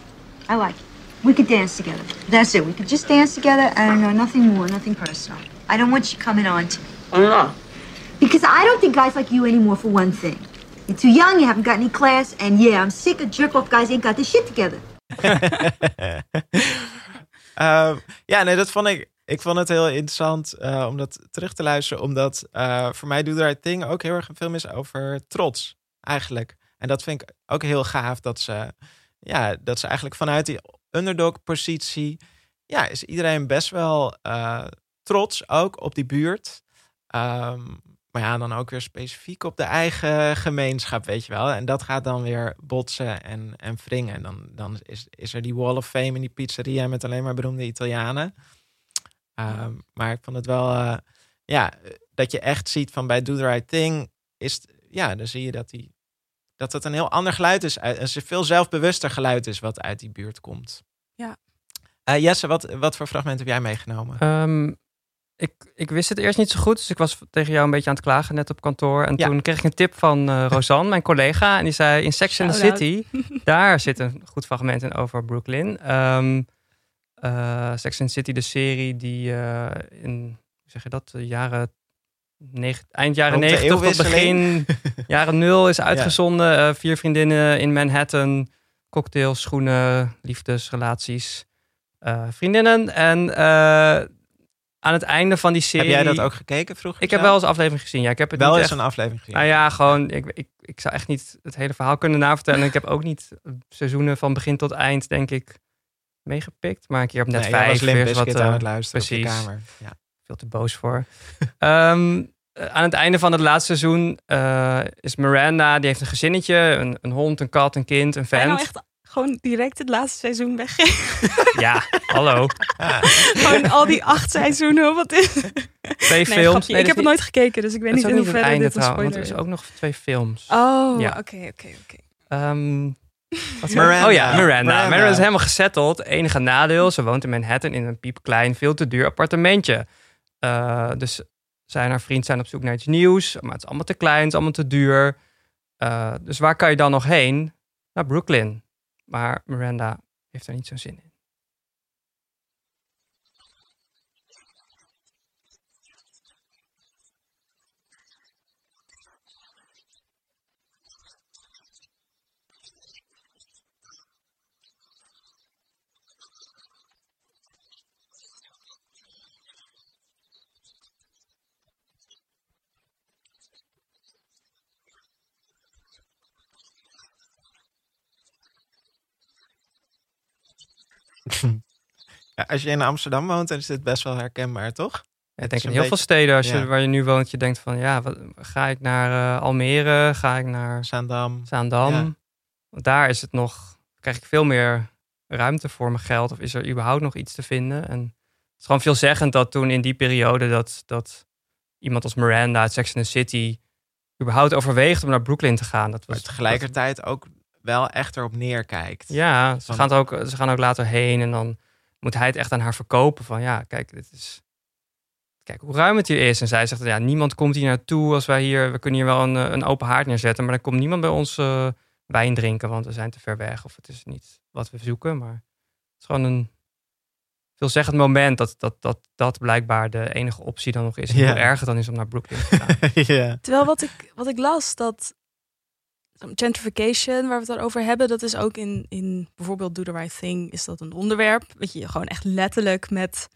I like it. We could dance together. That's it. We could just dance together, and uh, nothing more, nothing personal. I don't want you coming on to me. Not. Because I don't think guys like you anymore, for one thing. You're too young, you haven't got any class, and yeah, I'm sick of jerk off guys ain't got their shit together. [LAUGHS] Ehm, ja, nee, dat vond ik. Ik vond het heel interessant eh, om dat terug te luisteren. Omdat eh, voor mij Do the Right Thing ook heel erg een film is over trots. Eigenlijk. En dat vind ik ook heel gaaf. Dat ze, ja, dat ze eigenlijk vanuit die underdog-positie. Ja, is iedereen best wel eh, trots ook op die buurt. Ehm, maar ja, dan ook weer specifiek op de eigen gemeenschap, weet je wel. En dat gaat dan weer botsen en, en wringen. En dan, dan is, is er die Wall of Fame in die pizzeria met alleen maar beroemde Italianen. Ehm, maar ik vond het wel, eh, ja, dat je echt ziet van bij Do the Right Thing, is, ja, dan zie je dat die, dat het een heel ander geluid is. Een veel zelfbewuster geluid is wat uit die buurt komt. Ja. Eh, Jesse, wat, wat voor fragment heb jij meegenomen? Ehm, ik, ik wist het eerst niet zo goed, dus ik was tegen jou een beetje aan het klagen net op kantoor. En Ja. toen kreeg ik een tip van eh [LAUGHS] Rosanne, mijn collega. En die zei, in Sex and the Shout-out. City, [LAUGHS] daar zit een goed fragment in over Brooklyn. Ehm eh, Sex and the City, de serie die eh, in, hoe zeg je dat, de jaren... negen- eind jaren de 90 tot begin [LAUGHS] jaren nul is uitgezonden. Eh, vier vriendinnen in Manhattan. Cocktails, schoenen, liefdesrelaties, eh, vriendinnen. En eh, aan het einde van die serie... Heb jij dat ook gekeken vroeger? Ik heb wel eens een aflevering gezien. Ja, ik heb het wel eens echt... een aflevering gezien. Nou ja, gewoon, ik, ik, ik zou echt niet het hele verhaal kunnen navertellen. ik heb ook niet seizoenen van begin tot eind, denk ik, meegepikt. Maar keer op net Nee, vijf was Limp wat, aan het luisteren op precies. kamer. Ja. Veel te boos voor. [LAUGHS] Ehm, eh, aan het einde van het laatste seizoen eh, is Miranda, die heeft een gezinnetje, een, een hond, een kat, een kind, een vent. nou echt gewoon direct het laatste seizoen weggeven? [LAUGHS] Ja, hallo. [LAUGHS] gewoon al die acht seizoenen. Wat is... Twee Nee, films. Nee, ik heb het nooit gekeken, dus ik weet niet in hoeverre einde dit een want spoiler er is ook nog twee films. Oh, Ja. oké, oké, oké. Ehm, wat Miranda. Oh ja, Miranda. Miranda. Miranda. is helemaal gezetteld. Enige nadeel, ze woont in Manhattan in een piepklein, veel te duur appartementje. Eh, dus zij en haar vriend zijn op zoek naar iets nieuws. Maar het is allemaal te klein, het is allemaal te duur. Eh, dus waar kan je dan nog heen? Naar Brooklyn. Maar Miranda heeft er niet zo'n zin in. [LAUGHS] Ja, als je in Amsterdam woont, dan is dit best wel herkenbaar, toch? Ja, ik denk in heel veel steden als je, ja. waar je nu woont, je denkt van ja, wat, ga ik naar eh, Almere, ga ik naar Zaandam. Zaandam. Ja. Want daar is het nog, krijg ik veel meer ruimte voor mijn geld. Of is er überhaupt nog iets te vinden? En het is gewoon veelzeggend dat toen in die periode dat, dat iemand als Miranda uit Sex and the City überhaupt overweegt om naar Brooklyn te gaan. Dat was Maar tegelijkertijd ook wel echt erop neerkijkt. Ja, ze Van- gaan, ook, ze gaan ook later heen en dan moet hij het echt aan haar verkopen. Van ja, kijk, dit is. Kijk hoe ruim het hier is. En zij zegt: ja, niemand komt hier naartoe als wij hier. We kunnen hier wel een, eh, een open haard neerzetten, maar dan komt niemand bij ons eh, wijn drinken, want we zijn te ver weg of het is niet wat we zoeken. Maar het is gewoon een veelzeggend moment dat dat, dat, dat blijkbaar de enige optie dan nog is. En Ja. Hoe erg het dan is om naar Brooklyn te gaan. [LAUGHS] [LAUGHS] ja. Terwijl wat ik, wat ik las, dat gentrification, waar we het dan over hebben, dat is ook in, in bijvoorbeeld Do the Right Thing, is dat een onderwerp. Dat je gewoon echt letterlijk met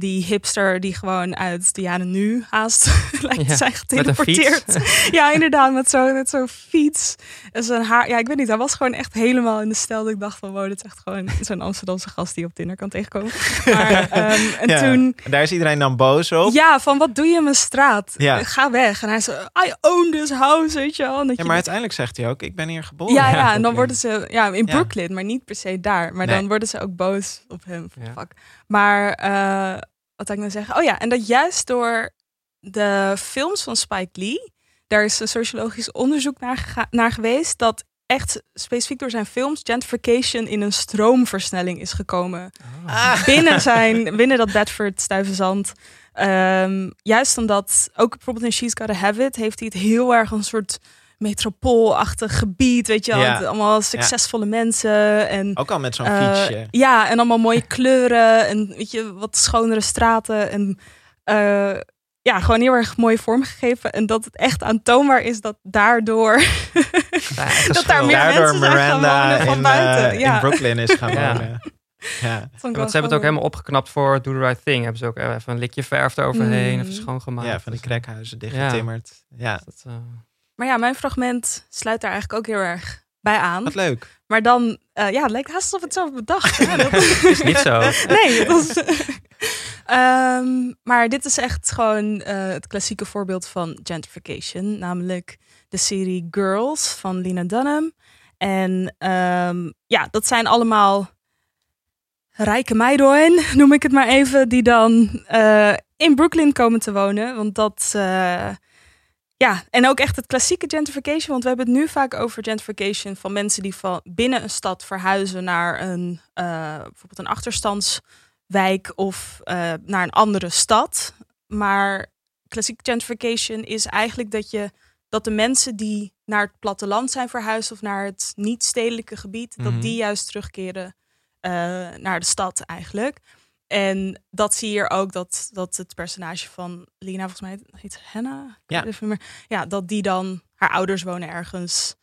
die hipster die gewoon uit de jaren nu haast [LAUGHS] lijkt te Ja, zijn geteleporteerd. [LAUGHS] ja, inderdaad, met zo'n met zo'n fiets. En zijn haar, ja, ik weet niet, hij was gewoon echt helemaal in de stijl dat ik dacht van, wow, dit is echt gewoon zo'n Amsterdamse gast die je op Tinder kan tegenkomen. [LAUGHS] Maar, ehm, en Ja. toen... En Daar is iedereen dan boos op. Ja, van wat doe je in mijn straat? Ja. Ga weg. En hij zei, I own this house, weet je wel. Dat Ja, je maar uiteindelijk zegt hij ook, ik ben hier geboren. ja, ja, en dan worden ze, ja, in. Brooklyn, maar niet per se daar. Maar Nee. dan worden ze ook boos op hem. Ja. Fuck. Maar, eh, wat zou ik nou zeggen? Oh ja, en dat juist door de films van Spike Lee, daar is een sociologisch onderzoek naar, geweest, dat echt specifiek door zijn films gentrification in een stroomversnelling is gekomen. Ah. Binnen, [LAUGHS] zijn, binnen dat Bedford Stuyvesant. Ehm, juist omdat, ook bijvoorbeeld in She's Gotta Have It, heeft hij het heel erg een soort metropoolachtig gebied, weet je wel. Ja. Allemaal succesvolle mensen en... Ook al met zo'n eh, fietsje. ja, en allemaal mooie kleuren en weet je, wat schonere straten en eh, ja, gewoon heel erg mooi vormgegeven. En dat het echt aantoonbaar is dat daardoor [LAUGHS] [LAUGHS] dat daar meer Daardoor mensen zijn gaan Miranda wonen van in, buiten. eh, ja. in Brooklyn is gaan [LAUGHS] Ja. wonen. Ja. Dat Ja, want ze hebben het ook helemaal opgeknapt voor Do the Right Thing. Hebben ze ook even een likje verf eroverheen, Mm. even schoongemaakt. ja, van die Dus, krekhuizen dichtgetimmerd. Ja. dat, eh, Maar ja, mijn fragment sluit daar eigenlijk ook heel erg bij aan. Wat leuk. Maar dan, eh, ja, het lijkt haast alsof het zelf bedacht. [LAUGHS] Ja, dat is niet zo. [LAUGHS] nee, dat is, [LAUGHS] Ehm, maar dit is echt gewoon eh, het klassieke voorbeeld van gentrification. Namelijk de serie Girls van Lena Dunham. En ehm, ja, dat zijn allemaal rijke meiden, noem ik het maar even, die dan eh, in Brooklyn komen te wonen. Want dat, ja, en ook echt het klassieke gentrification. Want we hebben het nu vaak over gentrification van mensen die van binnen een stad verhuizen naar een, eh, bijvoorbeeld een achterstandswijk of eh, naar een andere stad. Maar klassieke gentrification is eigenlijk dat je dat de mensen die naar het platteland zijn verhuisd of naar het niet-stedelijke gebied, Mhm. dat die juist terugkeren eh, naar de stad eigenlijk. En dat zie je hier ook, dat, dat het personage van Lina, volgens mij heet Hannah, Ik Ja. ja, dat die dan, haar ouders wonen ergens,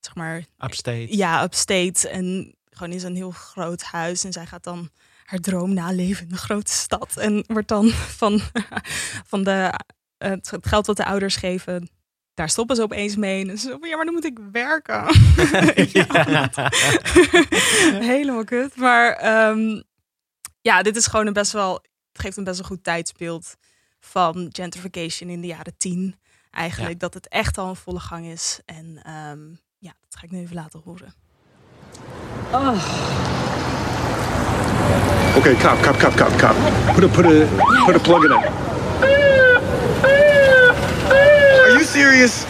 zeg maar, Upstate. ja, upstate en gewoon in zo'n heel groot huis. En zij gaat dan haar droom naleven in de grote stad. En wordt dan [LAUGHS] van, van de, eh, het geld wat de ouders geven, daar stoppen ze opeens mee. En ze zo van, ja, maar dan moet ik werken. [LAUGHS] [LAUGHS] ja. Helemaal kut. Maar ehm, ja, dit is gewoon een best wel, het geeft een best wel goed tijdsbeeld van gentrification in de jaren tien. Eigenlijk dat het echt al een volle gang is. En ehm, ja, dat ga ik nu even laten horen. Okay, cop, cop, cop, cop, cop. Put a put a put a plug in it. Are you serious?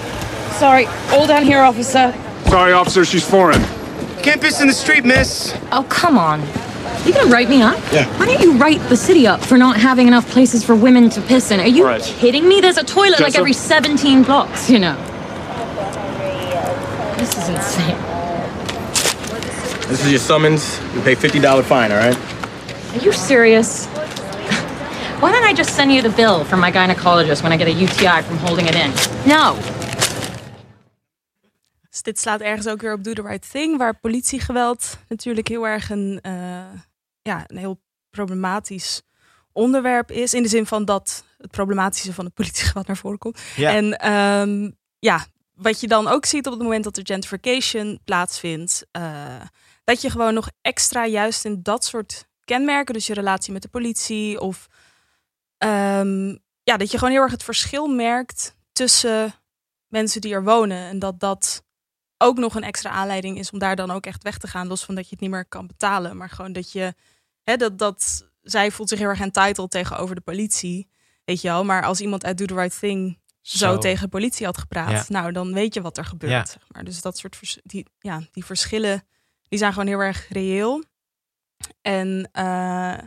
Sorry, all down here, officer. Sorry, officer, she's foreign. Can't piss in the street, miss. Oh, come on. You gonna write me up? Yeah. Why don't you write the city up for not having enough places for women to piss in? Are you Right. kidding me? There's a toilet like every 17 blocks, you know. This is insane. This is your summons. You pay $50 fine, all right? Are you serious? [LAUGHS] Why don't I just send you the bill from my gynecologist when I get a UTI from holding it in? No. Dit slaat ergens ook weer op Do the Right Thing, waar politiegeweld natuurlijk heel erg een, eh, ja, een heel problematisch onderwerp is. In de zin van dat het problematische van het politiegeweld naar voren komt. Ja. En ehm, ja, wat je dan ook ziet op het moment dat er gentrification plaatsvindt, eh, dat je gewoon nog extra juist in dat soort kenmerken, dus je relatie met de politie of ehm, ja, dat je gewoon heel erg het verschil merkt tussen mensen die er wonen. En dat dat ook nog een extra aanleiding is om daar dan ook echt weg te gaan. Los van dat je het niet meer kan betalen. Maar gewoon dat je, hè, dat, dat zij voelt zich heel erg entitled tegenover de politie. Weet je wel, maar als iemand uit Do the Right Thing zo, Zo. tegen de politie had gepraat, Ja. nou dan weet je wat er gebeurt. Ja. Zeg maar. Dus dat soort vers- die, ja, die verschillen, die zijn gewoon heel erg reëel. En eh,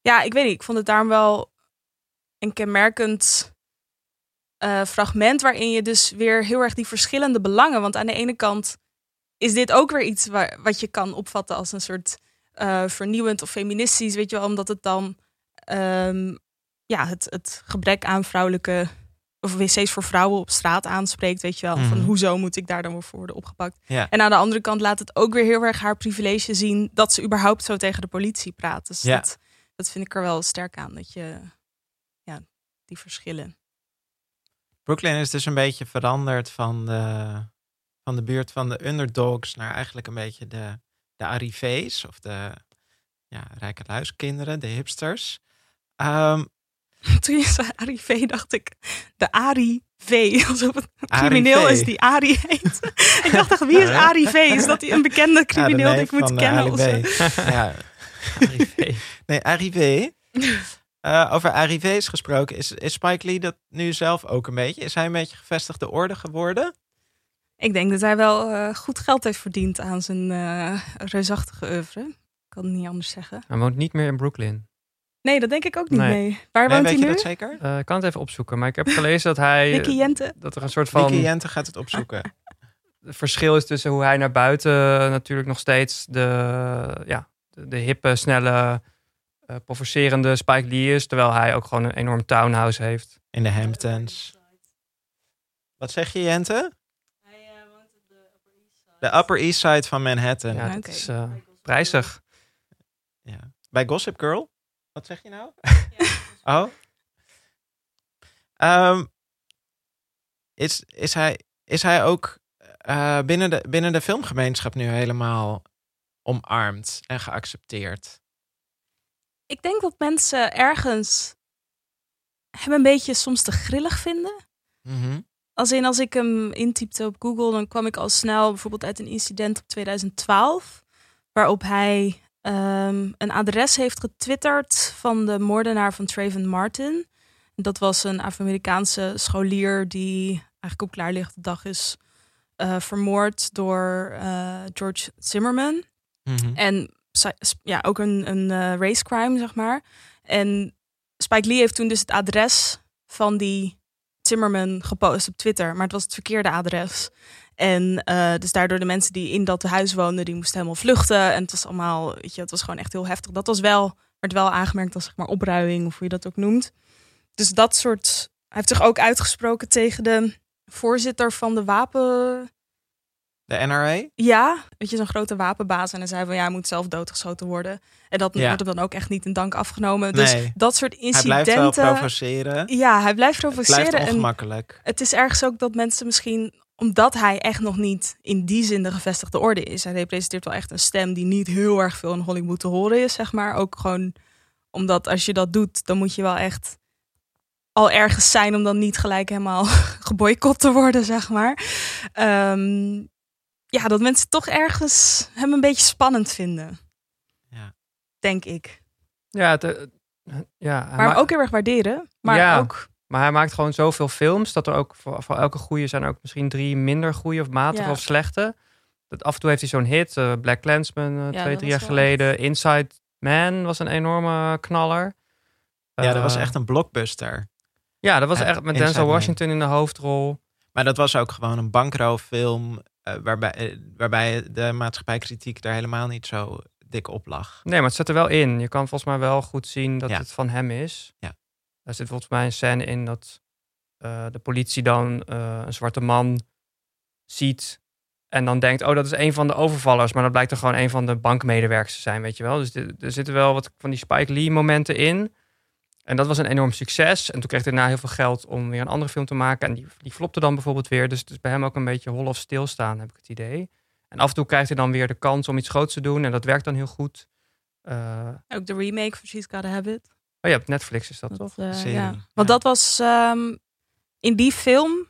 ja, ik weet niet, ik vond het daarom wel een kenmerkend eh, fragment waarin je dus weer heel erg die verschillende belangen. Want aan de ene kant is dit ook weer iets waar, wat je kan opvatten als een soort eh, vernieuwend of feministisch, weet je wel, omdat het dan ehm, ja, het, het gebrek aan vrouwelijke of wc's voor vrouwen op straat aanspreekt, weet je wel. Van Mhm. hoezo moet ik daar dan weer voor worden opgepakt? Ja. En aan de andere kant laat het ook weer heel erg haar privilege zien dat ze überhaupt zo tegen de politie praat. Dus Ja. dat, dat vind ik er wel sterk aan, dat je ja, die verschillen. Brooklyn is dus een beetje veranderd van de, van de buurt van de underdogs naar eigenlijk een beetje de, de arrivés of de ja, rijke luiskinderen, de hipsters. Ehm, [LAUGHS] Toen je zei Ari dacht ik, de Ari V. [LAUGHS] Alsof het een crimineel is die Ari heet. [LAUGHS] ik dacht echt, wie is Ari V? Is dat die een bekende ja, crimineel die ik moet eh, kennen? Of ja. Nee, arrivé. Eh, over arrivés gesproken, is, is Spike Lee dat nu zelf ook een beetje? Is hij een beetje gevestigde orde geworden? Ik denk dat hij wel eh, goed geld heeft verdiend aan zijn eh, reusachtige oeuvre. Ik kan het niet anders zeggen. Hij woont niet meer in Brooklyn. Nee, dat denk ik ook niet Nee. mee. Waar Nee, woont weet hij je nu? dat zeker? Eh, ik kan het even opzoeken, maar ik heb gelezen dat hij... Nicky Jente? Dat er een soort van... Nicky Jente gaat het opzoeken. [LAUGHS] Het verschil is tussen hoe hij naar buiten natuurlijk nog steeds de, ja, de, de hippe, snelle, eh provocerende Spike Lee is. Terwijl hij ook gewoon een enorm townhouse heeft. In de Hamptons. Wat zeg je, Jente? De Upper East Side van Manhattan. Ja, dat is eh, prijzig. Ja. Bij Gossip Girl? Wat zeg je nou? [LAUGHS] oh. Ehm, is, is, hij, is hij ook eh, binnen, de, binnen de filmgemeenschap nu helemaal omarmd en geaccepteerd? Ik denk dat mensen ergens hem een beetje soms te grillig vinden. Mhm. Als in, als ik hem intypte op Google, dan kwam ik al snel bijvoorbeeld uit een incident op 2012. Waarop hij ehm, een adres heeft getwitterd van de moordenaar van Trayvon Martin. Dat was een Afro-Amerikaanse scholier die eigenlijk op klaarlichte dag is eh, vermoord door eh, George Zimmerman. Mhm. En ja, ook een, een eh, race crime, zeg maar. En Spike Lee heeft toen dus het adres van die Zimmerman gepost op Twitter. Maar het was het verkeerde adres. En eh, dus daardoor de mensen die in dat huis woonden, die moesten helemaal vluchten. En het was allemaal, weet je, het was gewoon echt heel heftig. Dat was wel, werd wel aangemerkt als zeg maar opruiing, of hoe je dat ook noemt. Dus dat soort, hij heeft zich ook uitgesproken tegen de voorzitter van de wapen... De NRA? Ja, weet je, zo'n grote wapenbaas. En hij zei van ja, hij moet zelf doodgeschoten worden. En dat Ja. wordt hem dan ook echt niet in dank afgenomen. Dus Nee. dat soort Hij incidenten. blijft wel provoceren. Ja, hij blijft Het provoceren. blijft en ongemakkelijk. het is ergens ook dat mensen misschien, omdat hij echt nog niet in die zin de gevestigde orde is. Hij representeert wel echt een stem die niet heel erg veel in Hollywood te horen is, zeg maar. Ook gewoon omdat als je dat doet, dan moet je wel echt al ergens zijn om dan niet gelijk helemaal [LAUGHS] geboycott te worden, zeg maar. Ehm, ja, dat mensen toch ergens hem een beetje spannend vinden. Ja. Denk ik. Ja, het, eh, ja Maar ma- ook heel erg waarderen. Maar ja, ook maar hij maakt gewoon zoveel films dat er ook voor, voor elke goede zijn er ook misschien drie minder goede of matige Ja. of slechte. Dat af en toe heeft hij zo'n hit, eh, Black Clansman eh, twee, drie jaar geleden. Inside Man was een enorme knaller. Ja, dat was echt een blockbuster. Ja, dat was echt met Inside Denzel Man. Washington in de hoofdrol. Maar dat was ook gewoon een bankrooffilm eh, waarbij, eh, waarbij de maatschappijkritiek daar helemaal niet zo dik op lag. Nee, maar het zit er wel in. Je kan volgens mij wel goed zien dat Ja. het van hem is. Ja. Daar zit volgens mij een scène in dat eh, de politie dan een zwarte man ziet. En dan denkt, oh, dat is een van de overvallers. Maar dat blijkt er gewoon een van de bankmedewerkers te zijn, weet je wel. Dus de- er zitten wel wat van die Spike Lee momenten in. En dat was een enorm succes. En toen kreeg hij daarna heel veel geld om weer een andere film te maken. En die, die flopte dan bijvoorbeeld weer. Dus het is bij hem ook een beetje hol of stilstaan, heb ik het idee. En af en toe krijgt hij dan weer de kans om iets groots te doen. En dat werkt dan heel goed. Eh, ook de remake van She's Gotta Have It. Oh ja, op Netflix is dat, toch? eh, ja. Want dat was... ehm, in die film...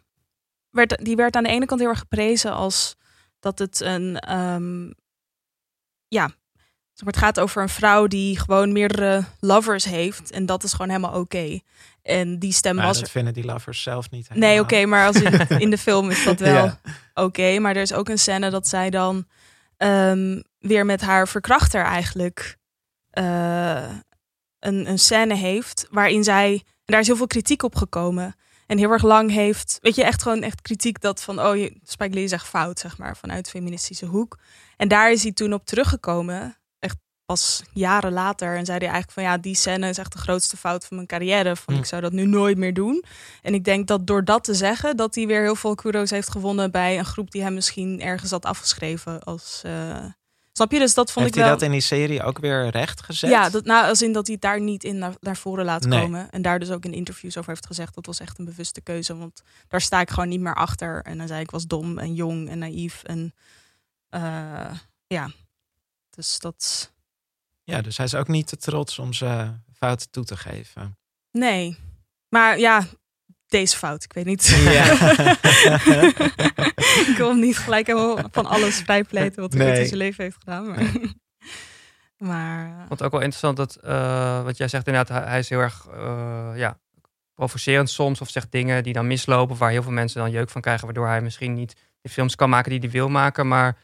Werd, die werd aan de ene kant heel erg geprezen als... Dat het een... ehm, ja, het gaat over een vrouw die gewoon meerdere lovers heeft. En dat is gewoon helemaal oké. En die stem Maar was... dat vinden die lovers zelf niet. Nee, oké, maar als in, [LAUGHS] in de film is dat wel Ja. oké. Maar er is ook een scène dat zij dan ehm, weer met haar verkrachter eigenlijk eh, een, een scène heeft waarin zij, en daar is heel veel kritiek op gekomen. En heel erg lang heeft, weet je, echt gewoon echt kritiek dat van, oh, je- Spike Lee is echt fout, zeg maar, vanuit feministische hoek. En daar is hij toen op teruggekomen, pas jaren later. En zei hij eigenlijk van, ja, die scène is echt de grootste fout van mijn carrière. Van, Hm. ik zou dat nu nooit meer doen. En ik denk dat door dat te zeggen, dat hij weer heel veel kudos heeft gewonnen bij een groep die hem misschien ergens had afgeschreven als... eh, Snap je? Dus dat vond Heeft ik hij wel... dat in die serie ook weer recht gezet? Ja, dat, nou, als in dat hij het daar niet in naar, naar voren laat Nee. komen. En daar dus ook in interviews over heeft gezegd. Dat was echt een bewuste keuze. Want daar sta ik gewoon niet meer achter. En dan zei ik was dom en jong en naïef. En eh, ja, dus dat... Ja, dus hij is ook niet te trots om zijn fouten toe te geven. Nee. Maar ja, deze fout. Ik weet niet. Ja. [LAUGHS] ik wil hem niet gelijk helemaal van alles vrijpleten wat hij Nee. in zijn leven heeft gedaan. Maar, [LAUGHS] maar Ik vond het ook wel interessant dat, eh, wat jij zegt inderdaad, hij, hij is heel erg eh, ja, provocerend soms of zegt dingen die dan mislopen, waar heel veel mensen dan jeuk van krijgen, waardoor hij misschien niet de films kan maken die hij wil maken. Maar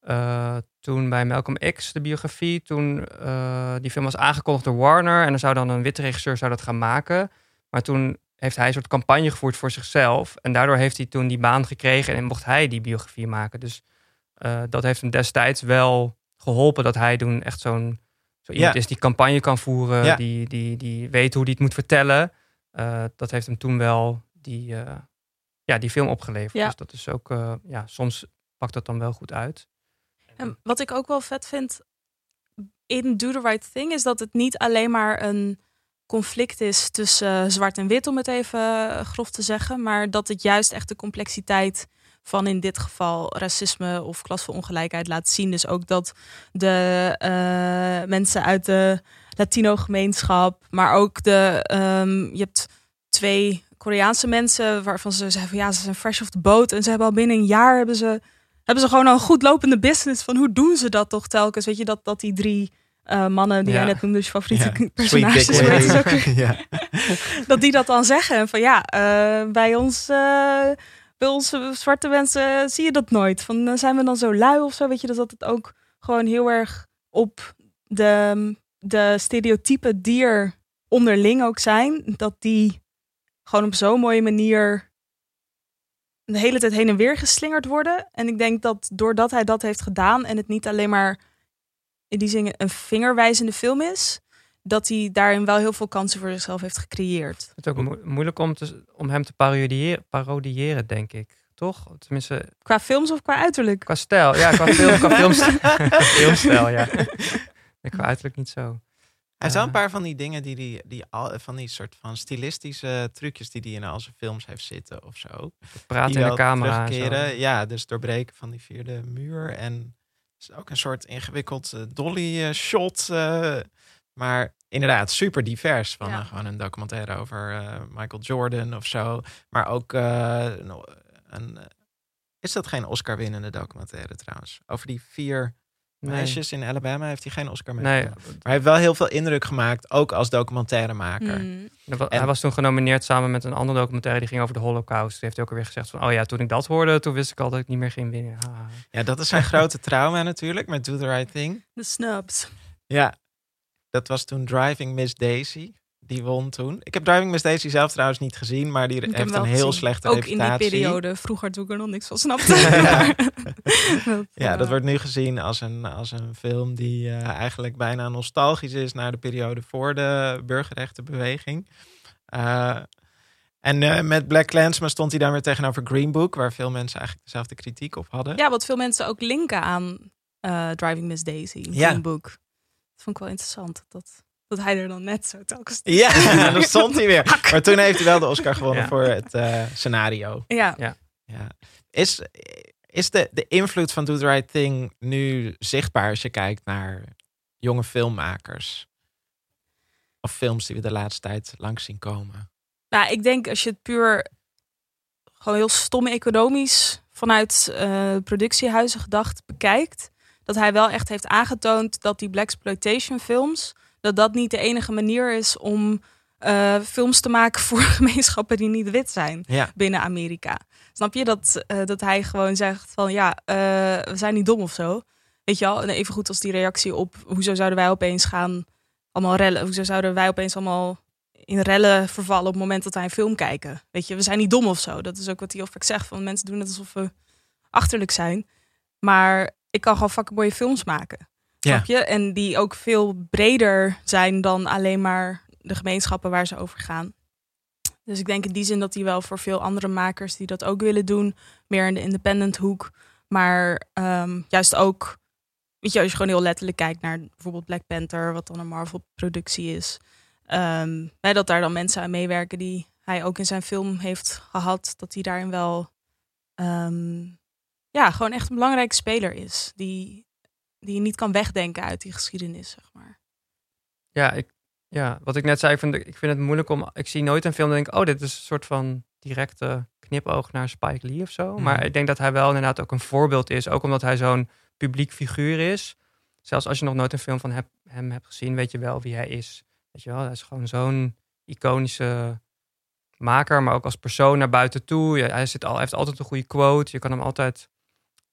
eh, toen bij Malcolm X, de biografie, toen eh, die film was aangekondigd door Warner en er zou dan een witte regisseur zou dat gaan maken. Maar toen heeft hij een soort campagne gevoerd voor zichzelf en daardoor heeft hij toen die baan gekregen en mocht hij die biografie maken. Dus eh, dat heeft hem destijds wel geholpen dat hij toen echt zo'n zo iemand Ja. is die campagne kan voeren, Ja. die, die, die weet hoe hij het moet vertellen. Eh, dat heeft hem toen wel die, eh, ja, die film opgeleverd. Ja. Dus dat is ook, eh, ja, soms pakt dat dan wel goed uit. Wat ik ook wel vet vind in Do the Right Thing is dat het niet alleen maar een conflict is tussen zwart en wit, om het even eh, grof te zeggen, maar dat het juist echt de complexiteit van in dit geval racisme of klassenongelijkheid laat zien. Dus ook dat de eh, mensen uit de Latino-gemeenschap, maar ook de, ehm, je hebt twee Koreaanse mensen waarvan ze zeggen van ja, ze zijn fresh off the boat en ze hebben al binnen een jaar hebben ze hebben ze gewoon al een goed lopende business van hoe doen ze dat toch telkens? Weet je dat, dat die drie eh, mannen die Ja. jij net noemde, je favoriete Ja. [LAUGHS] personages? [LAUGHS] Ja. [LAUGHS] dat die dat dan zeggen en van ja, eh, bij ons, eh, bij ons eh, zwarte mensen zie je dat nooit. Van zijn we dan zo lui of zo? Weet je, dus dat het ook gewoon heel erg op de, de stereotypen die er onderling ook zijn, dat die gewoon op zo'n mooie manier de hele tijd heen en weer geslingerd worden. En ik denk dat doordat hij dat heeft gedaan en het niet alleen maar in die zin een vingerwijzende film is, dat hij daarin wel heel veel kansen voor zichzelf heeft gecreëerd. Het is ook mo- moeilijk om, te, om hem te parodiëren, parodiëren, denk ik. Toch? Tenminste, Qua films of qua uiterlijk? qua stijl. Ja, qua, film, qua [LAUGHS] filmstijl. [LAUGHS] filmstijl, ja. Qua uiterlijk niet zo. Hij heeft wel een paar van die dingen die die, die al, van die soort van stilistische trucjes die hij in al zijn films heeft zitten of zo. praten in de camera zo. Ja, dus doorbreken van die vierde muur en het is ook een soort ingewikkeld eh, dolly eh, shot. eh, maar inderdaad, super divers. Van Ja. gewoon een documentaire over eh, Michael Jordan of zo. Maar ook eh, een, is dat geen Oscar-winnende documentaire trouwens? Over die vier. Meisjes in Alabama heeft hij geen Oscar mee. Nee. Maar hij heeft wel heel veel indruk gemaakt, ook als documentairemaker. Hmm. En- Hij was toen genomineerd samen met een andere documentaire die ging over de Holocaust. Toen heeft hij ook alweer gezegd van, oh ja, toen ik dat hoorde, toen wist ik al dat ik niet meer ging winnen. Ah. Ja, dat is zijn [LAUGHS] grote trauma natuurlijk, met Do the Right Thing. De snubs. Ja, dat was toen Driving Miss Daisy. Die won toen. Ik heb Driving Miss Daisy zelf trouwens niet gezien, maar die heeft een heel slechte Ook reputatie. in die periode, vroeger toen ik er nog niks van snapte. [LAUGHS] [LAUGHS] Ja. Dat, Ja, eh, dat wordt nu gezien als een, als een film die eh, eigenlijk bijna nostalgisch is naar de periode voor de burgerrechtenbeweging. Eh, en eh, met Black Clansman stond hij dan weer tegenover Green Book, waar veel mensen eigenlijk dezelfde kritiek op hadden. Ja, wat veel mensen ook linken aan eh, Driving Miss Daisy, Ja. Green Book. Dat vond ik wel interessant, dat, dat hij er dan net zo telkens... Ja, [LAUGHS] dan stond hij weer. Maar toen heeft hij wel de Oscar gewonnen Ja. voor het eh, scenario. Ja. Ja. Ja. Is, is de, de invloed van Do the Right Thing nu zichtbaar als je kijkt naar jonge filmmakers? Of films die we de laatste tijd langs zien komen? Nou, ik denk als je het puur gewoon heel stom economisch vanuit uh, productiehuizen gedacht bekijkt, dat hij wel echt heeft aangetoond dat die black exploitation films dat dat niet de enige manier is om uh, films te maken voor [LAUGHS] gemeenschappen die niet wit zijn ja. binnen Amerika. Snap je dat, uh, dat hij gewoon zegt van ja, uh, we zijn niet dom of zo. Weet je wel, en even goed als die reactie op hoezo zouden wij opeens gaan allemaal rellen, hoezo zouden wij opeens allemaal in rellen vervallen op het moment dat wij een film kijken. Weet je, we zijn niet dom of zo. Dat is ook wat hij of ik zegt van mensen doen het alsof we achterlijk zijn. Maar ik kan gewoon fucking mooie films maken. Ja. En die ook veel breder zijn dan alleen maar de gemeenschappen waar ze over gaan. Dus ik denk in die zin dat hij wel voor veel andere makers die dat ook willen doen, meer in de independent hoek. Maar um, juist ook, weet je, als je gewoon heel letterlijk kijkt naar bijvoorbeeld Black Panther, wat dan een Marvel-productie is. Um, dat daar dan mensen aan meewerken die hij ook in zijn film heeft gehad, dat hij daarin wel um, ja, gewoon echt een belangrijke speler is. Die, die je niet kan wegdenken uit die geschiedenis, zeg maar. Ja, ik, ja, wat ik net zei, ik vind, ik vind het moeilijk om. Ik zie nooit een film en denk, oh, dit is een soort van directe knipoog naar Spike Lee of zo. Mhm. Maar ik denk dat hij wel inderdaad ook een voorbeeld is. Ook omdat hij zo'n publiek figuur is. Zelfs als je nog nooit een film van heb, hem hebt gezien, weet je wel wie hij is. Weet je wel, hij is gewoon zo'n iconische maker, maar ook als persoon naar buiten toe. Ja, hij zit al, hij heeft altijd een goede quote. Je kan hem altijd,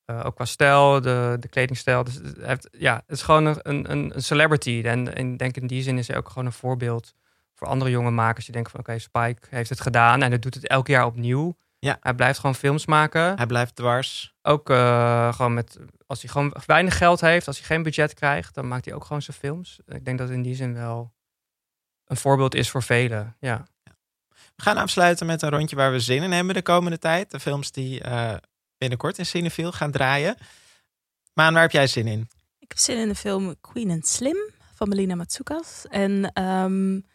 uh, ook qua stijl, de, de kledingstijl. Dus hij heeft, ja, het is gewoon een, een, een celebrity. En, en ik denk in die zin is hij ook gewoon een voorbeeld voor andere jonge makers die denken van oké, okay, Spike heeft het gedaan en hij doet het elk jaar opnieuw. Ja. Hij blijft gewoon films maken. Hij blijft dwars. Ook uh, gewoon met, als hij gewoon weinig geld heeft, als hij geen budget krijgt, dan maakt hij ook gewoon zijn films. Ik denk dat in die zin wel een voorbeeld is voor velen. Ja. We gaan afsluiten met een rondje waar we zin in hebben de komende tijd. De films die uh, binnenkort in Cinefil gaan draaien. Maan, waar heb jij zin in? Ik heb zin in de film Queen and Slim van Melina Matsoukas. En um,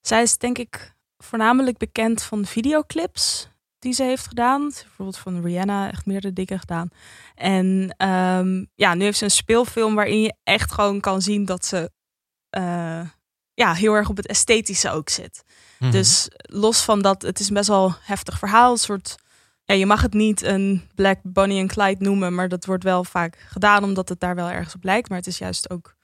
zij is denk ik voornamelijk bekend van videoclips die ze heeft gedaan. Bijvoorbeeld van Rihanna, echt meerdere dingen gedaan. En um, ja, nu heeft ze een speelfilm waarin je echt gewoon kan zien dat ze uh, ja, heel erg op het esthetische ook zit. Mm-hmm. Dus los van dat, het is best wel heftig verhaal. Een soort, ja, je mag het niet een Black Bonnie en Clyde noemen, maar dat wordt wel vaak gedaan omdat het daar wel ergens op lijkt. Maar het is juist ook,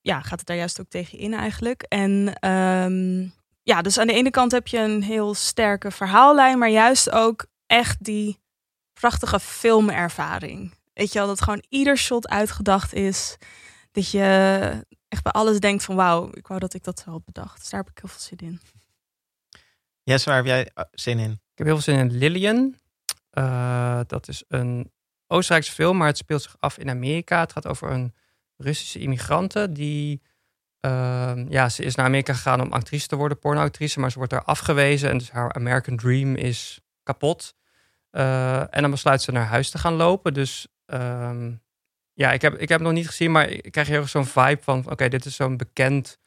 ja, gaat het daar juist ook tegen in eigenlijk. En um, ja, dus aan de ene kant heb je een heel sterke verhaallijn, maar juist ook echt die prachtige filmervaring. Weet je wel, dat gewoon ieder shot uitgedacht is. Dat je echt bij alles denkt van wauw, ik wou dat ik dat zo had bedacht. Dus daar heb ik heel veel zin in. Yes, waar heb jij uh, zin in? Ik heb heel veel zin in Lillian. Uh, dat is een Oostenrijkse film, maar het speelt zich af in Amerika. Het gaat over een Russische immigrante die... Uh, ja, ze is naar Amerika gegaan om actrice te worden, pornoactrice, maar ze wordt daar afgewezen en dus haar American Dream is kapot. Uh, en dan besluit ze naar huis te gaan lopen. Dus um, ja, ik heb, ik heb het nog niet gezien, maar ik krijg heel erg zo'n vibe van: oké, dit is zo'n bekend,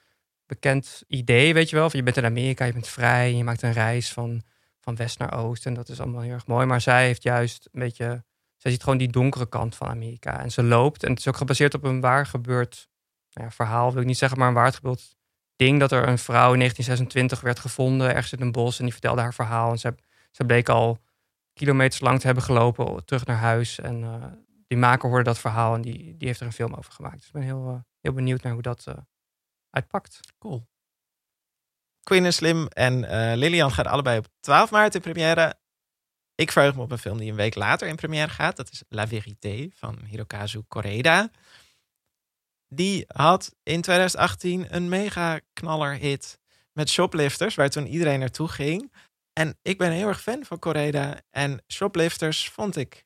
bekend idee, weet je wel. Van, je bent in Amerika, je bent vrij, je maakt een reis van, van west naar oost en dat is allemaal heel erg mooi. Maar zij heeft juist een beetje, zij ziet gewoon die donkere kant van Amerika en ze loopt. En het is ook gebaseerd op een waar gebeurd ja, verhaal, wil ik niet zeggen, maar een waar gebeurd ding dat er een vrouw in 1926 werd gevonden ergens in een bos en die vertelde haar verhaal en ze, ze bleek al kilometers lang te hebben gelopen terug naar huis en uh, die maker hoorde dat verhaal en die, die heeft er een film over gemaakt. Dus ik ben heel, uh, heel benieuwd naar hoe dat uh, uitpakt. Cool. Queen en Slim en uh, Lilian gaan allebei op 12 maart in première. Ik verheug me op een film die een week later in première gaat. Dat is La Vérité van Hirokazu Koreeda. Die had in 2018 een mega knaller hit met Shoplifters, waar toen iedereen naartoe ging. En ik ben heel erg fan van Koreeda. En Shoplifters vond ik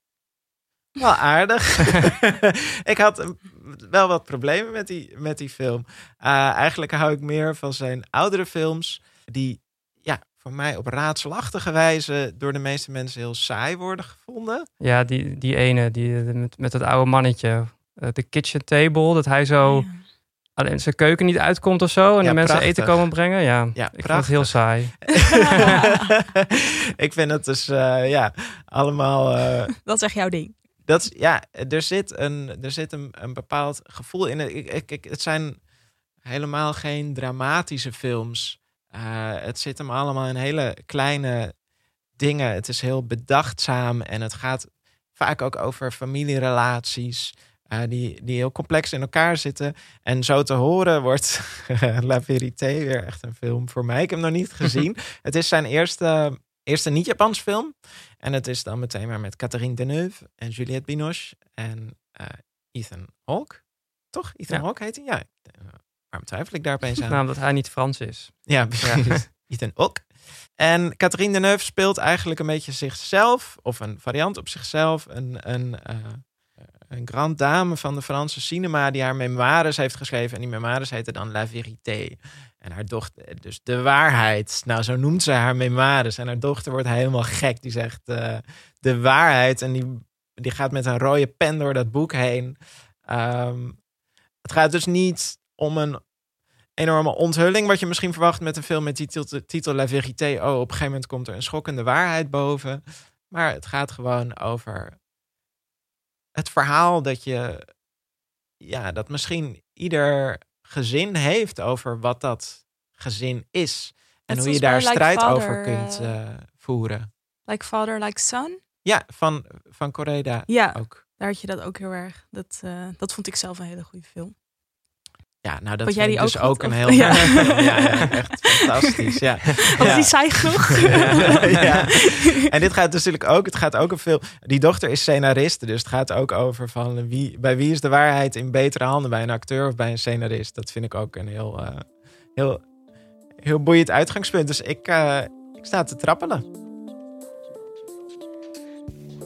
wel aardig. [LAUGHS] [LAUGHS] ik had wel wat problemen met die, met die film. Uh, eigenlijk hou ik meer van zijn oudere films, die ja, voor mij op raadselachtige wijze door de meeste mensen heel saai worden gevonden. Ja, die, die ene, die, met, met dat oude mannetje. De uh, kitchen table, dat hij zo ja. alleen zijn keuken niet uitkomt of zo. En ja, de mensen prachtig. eten komen brengen. Ja, ja ik vond het heel saai. [LAUGHS] ik vind het dus, uh, ja, allemaal... Uh, [LAUGHS] dat is echt jouw ding. Dat is, ja, er zit een, er zit een, een bepaald gevoel in. Ik, ik, het zijn helemaal geen dramatische films. Uh, het zit hem allemaal in hele kleine dingen. Het is heel bedachtzaam en het gaat vaak ook over familierelaties. Uh, die, die heel complex in elkaar zitten. En zo te horen wordt [LAUGHS] La Vérité weer echt een film voor mij. Ik heb hem nog niet gezien. [LAUGHS] het is zijn eerste, eerste niet-Japans film. En het is dan meteen maar met Catherine Deneuve en Juliette Binoche en uh, Ethan Hawke. Toch? Ethan ja. Hawke heet hij? Ja. Waarom twijfel ik daar opeens [LAUGHS] aan? Nou, omdat hij niet Frans is. Ja, precies. [LAUGHS] Ethan Hawke. En Catherine Deneuve speelt eigenlijk een beetje zichzelf, of een variant op zichzelf. Een, een, uh, een grand dame van de Franse cinema die haar memoires heeft geschreven. En die memoires heten dan La Vérité. En haar dochter, dus de waarheid. Nou, zo noemt ze haar memoires. En haar dochter wordt helemaal gek. Die zegt uh, de waarheid. En die, die gaat met een rode pen door dat boek heen. Um, het gaat dus niet om een enorme onthulling, wat je misschien verwacht met een film met die titel, titel La Vérité. Oh, op een gegeven moment komt er een schokkende waarheid boven. Maar het gaat gewoon over het verhaal dat je, ja, dat misschien ieder gezin heeft over wat dat gezin is. En hoe je daar strijd over kunt uh, voeren. Like father, like son? Ja, van, van Coreda ja, ook. Daar had je dat ook heel erg. Dat, uh, dat vond ik zelf een hele goede film. Ja, nou dat jij die dus ook, ook een heel Ja. [LAUGHS] ja. ja, echt fantastisch. Ja. Was die saai genoeg? [LAUGHS] ja. En dit gaat natuurlijk ook, het gaat ook een veel. Die dochter is scenariste, dus het gaat ook over van wie, bij wie is de waarheid in betere handen, bij een acteur of bij een scenarist. Dat vind ik ook een heel, eh, heel, heel boeiend uitgangspunt. Dus ik, eh, ik sta te trappelen.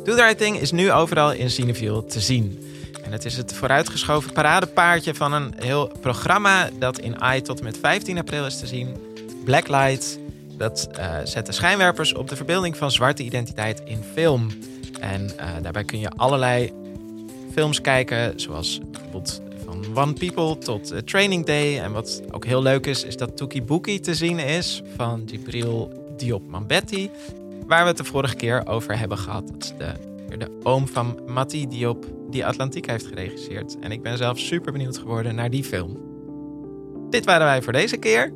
Do the Right Thing is nu overal in Cineville te zien. En het is het vooruitgeschoven paradepaardje van een heel programma dat in AI tot en met 15 april is te zien. Blacklight. Dat eh, zet de schijnwerpers op de verbeelding van zwarte identiteit in film. En eh, daarbij kun je allerlei films kijken, zoals bijvoorbeeld van One People tot Training Day. En wat ook heel leuk is, is dat Tuki Bookie te zien is van Gibril Diop Mambetti. Waar we het de vorige keer over hebben gehad. Dat is de, de oom van Matti Diop, die Atlantiek heeft geregisseerd. En ik ben zelf super benieuwd geworden naar die film. Dit waren wij voor deze keer.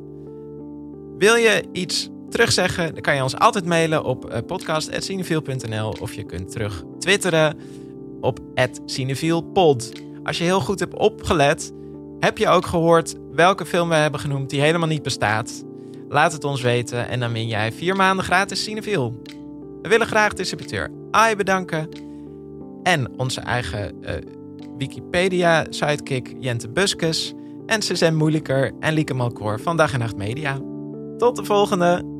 Wil je iets terugzeggen, dan kan je ons altijd mailen op uh, podcast.cineviel.nl of je kunt terug twitteren op @cinevielpod. Als je heel goed hebt opgelet, heb je ook gehoord welke film we hebben genoemd die helemaal niet bestaat. Laat het ons weten en dan win jij vier maanden gratis Cineviel. We willen graag distributeur AI bedanken en onze eigen uh, Wikipedia-sidekick Jente Buskes en Suzanne Moeilijker en Lieke Malkoor van Dag en Nacht Media. Tot de volgende!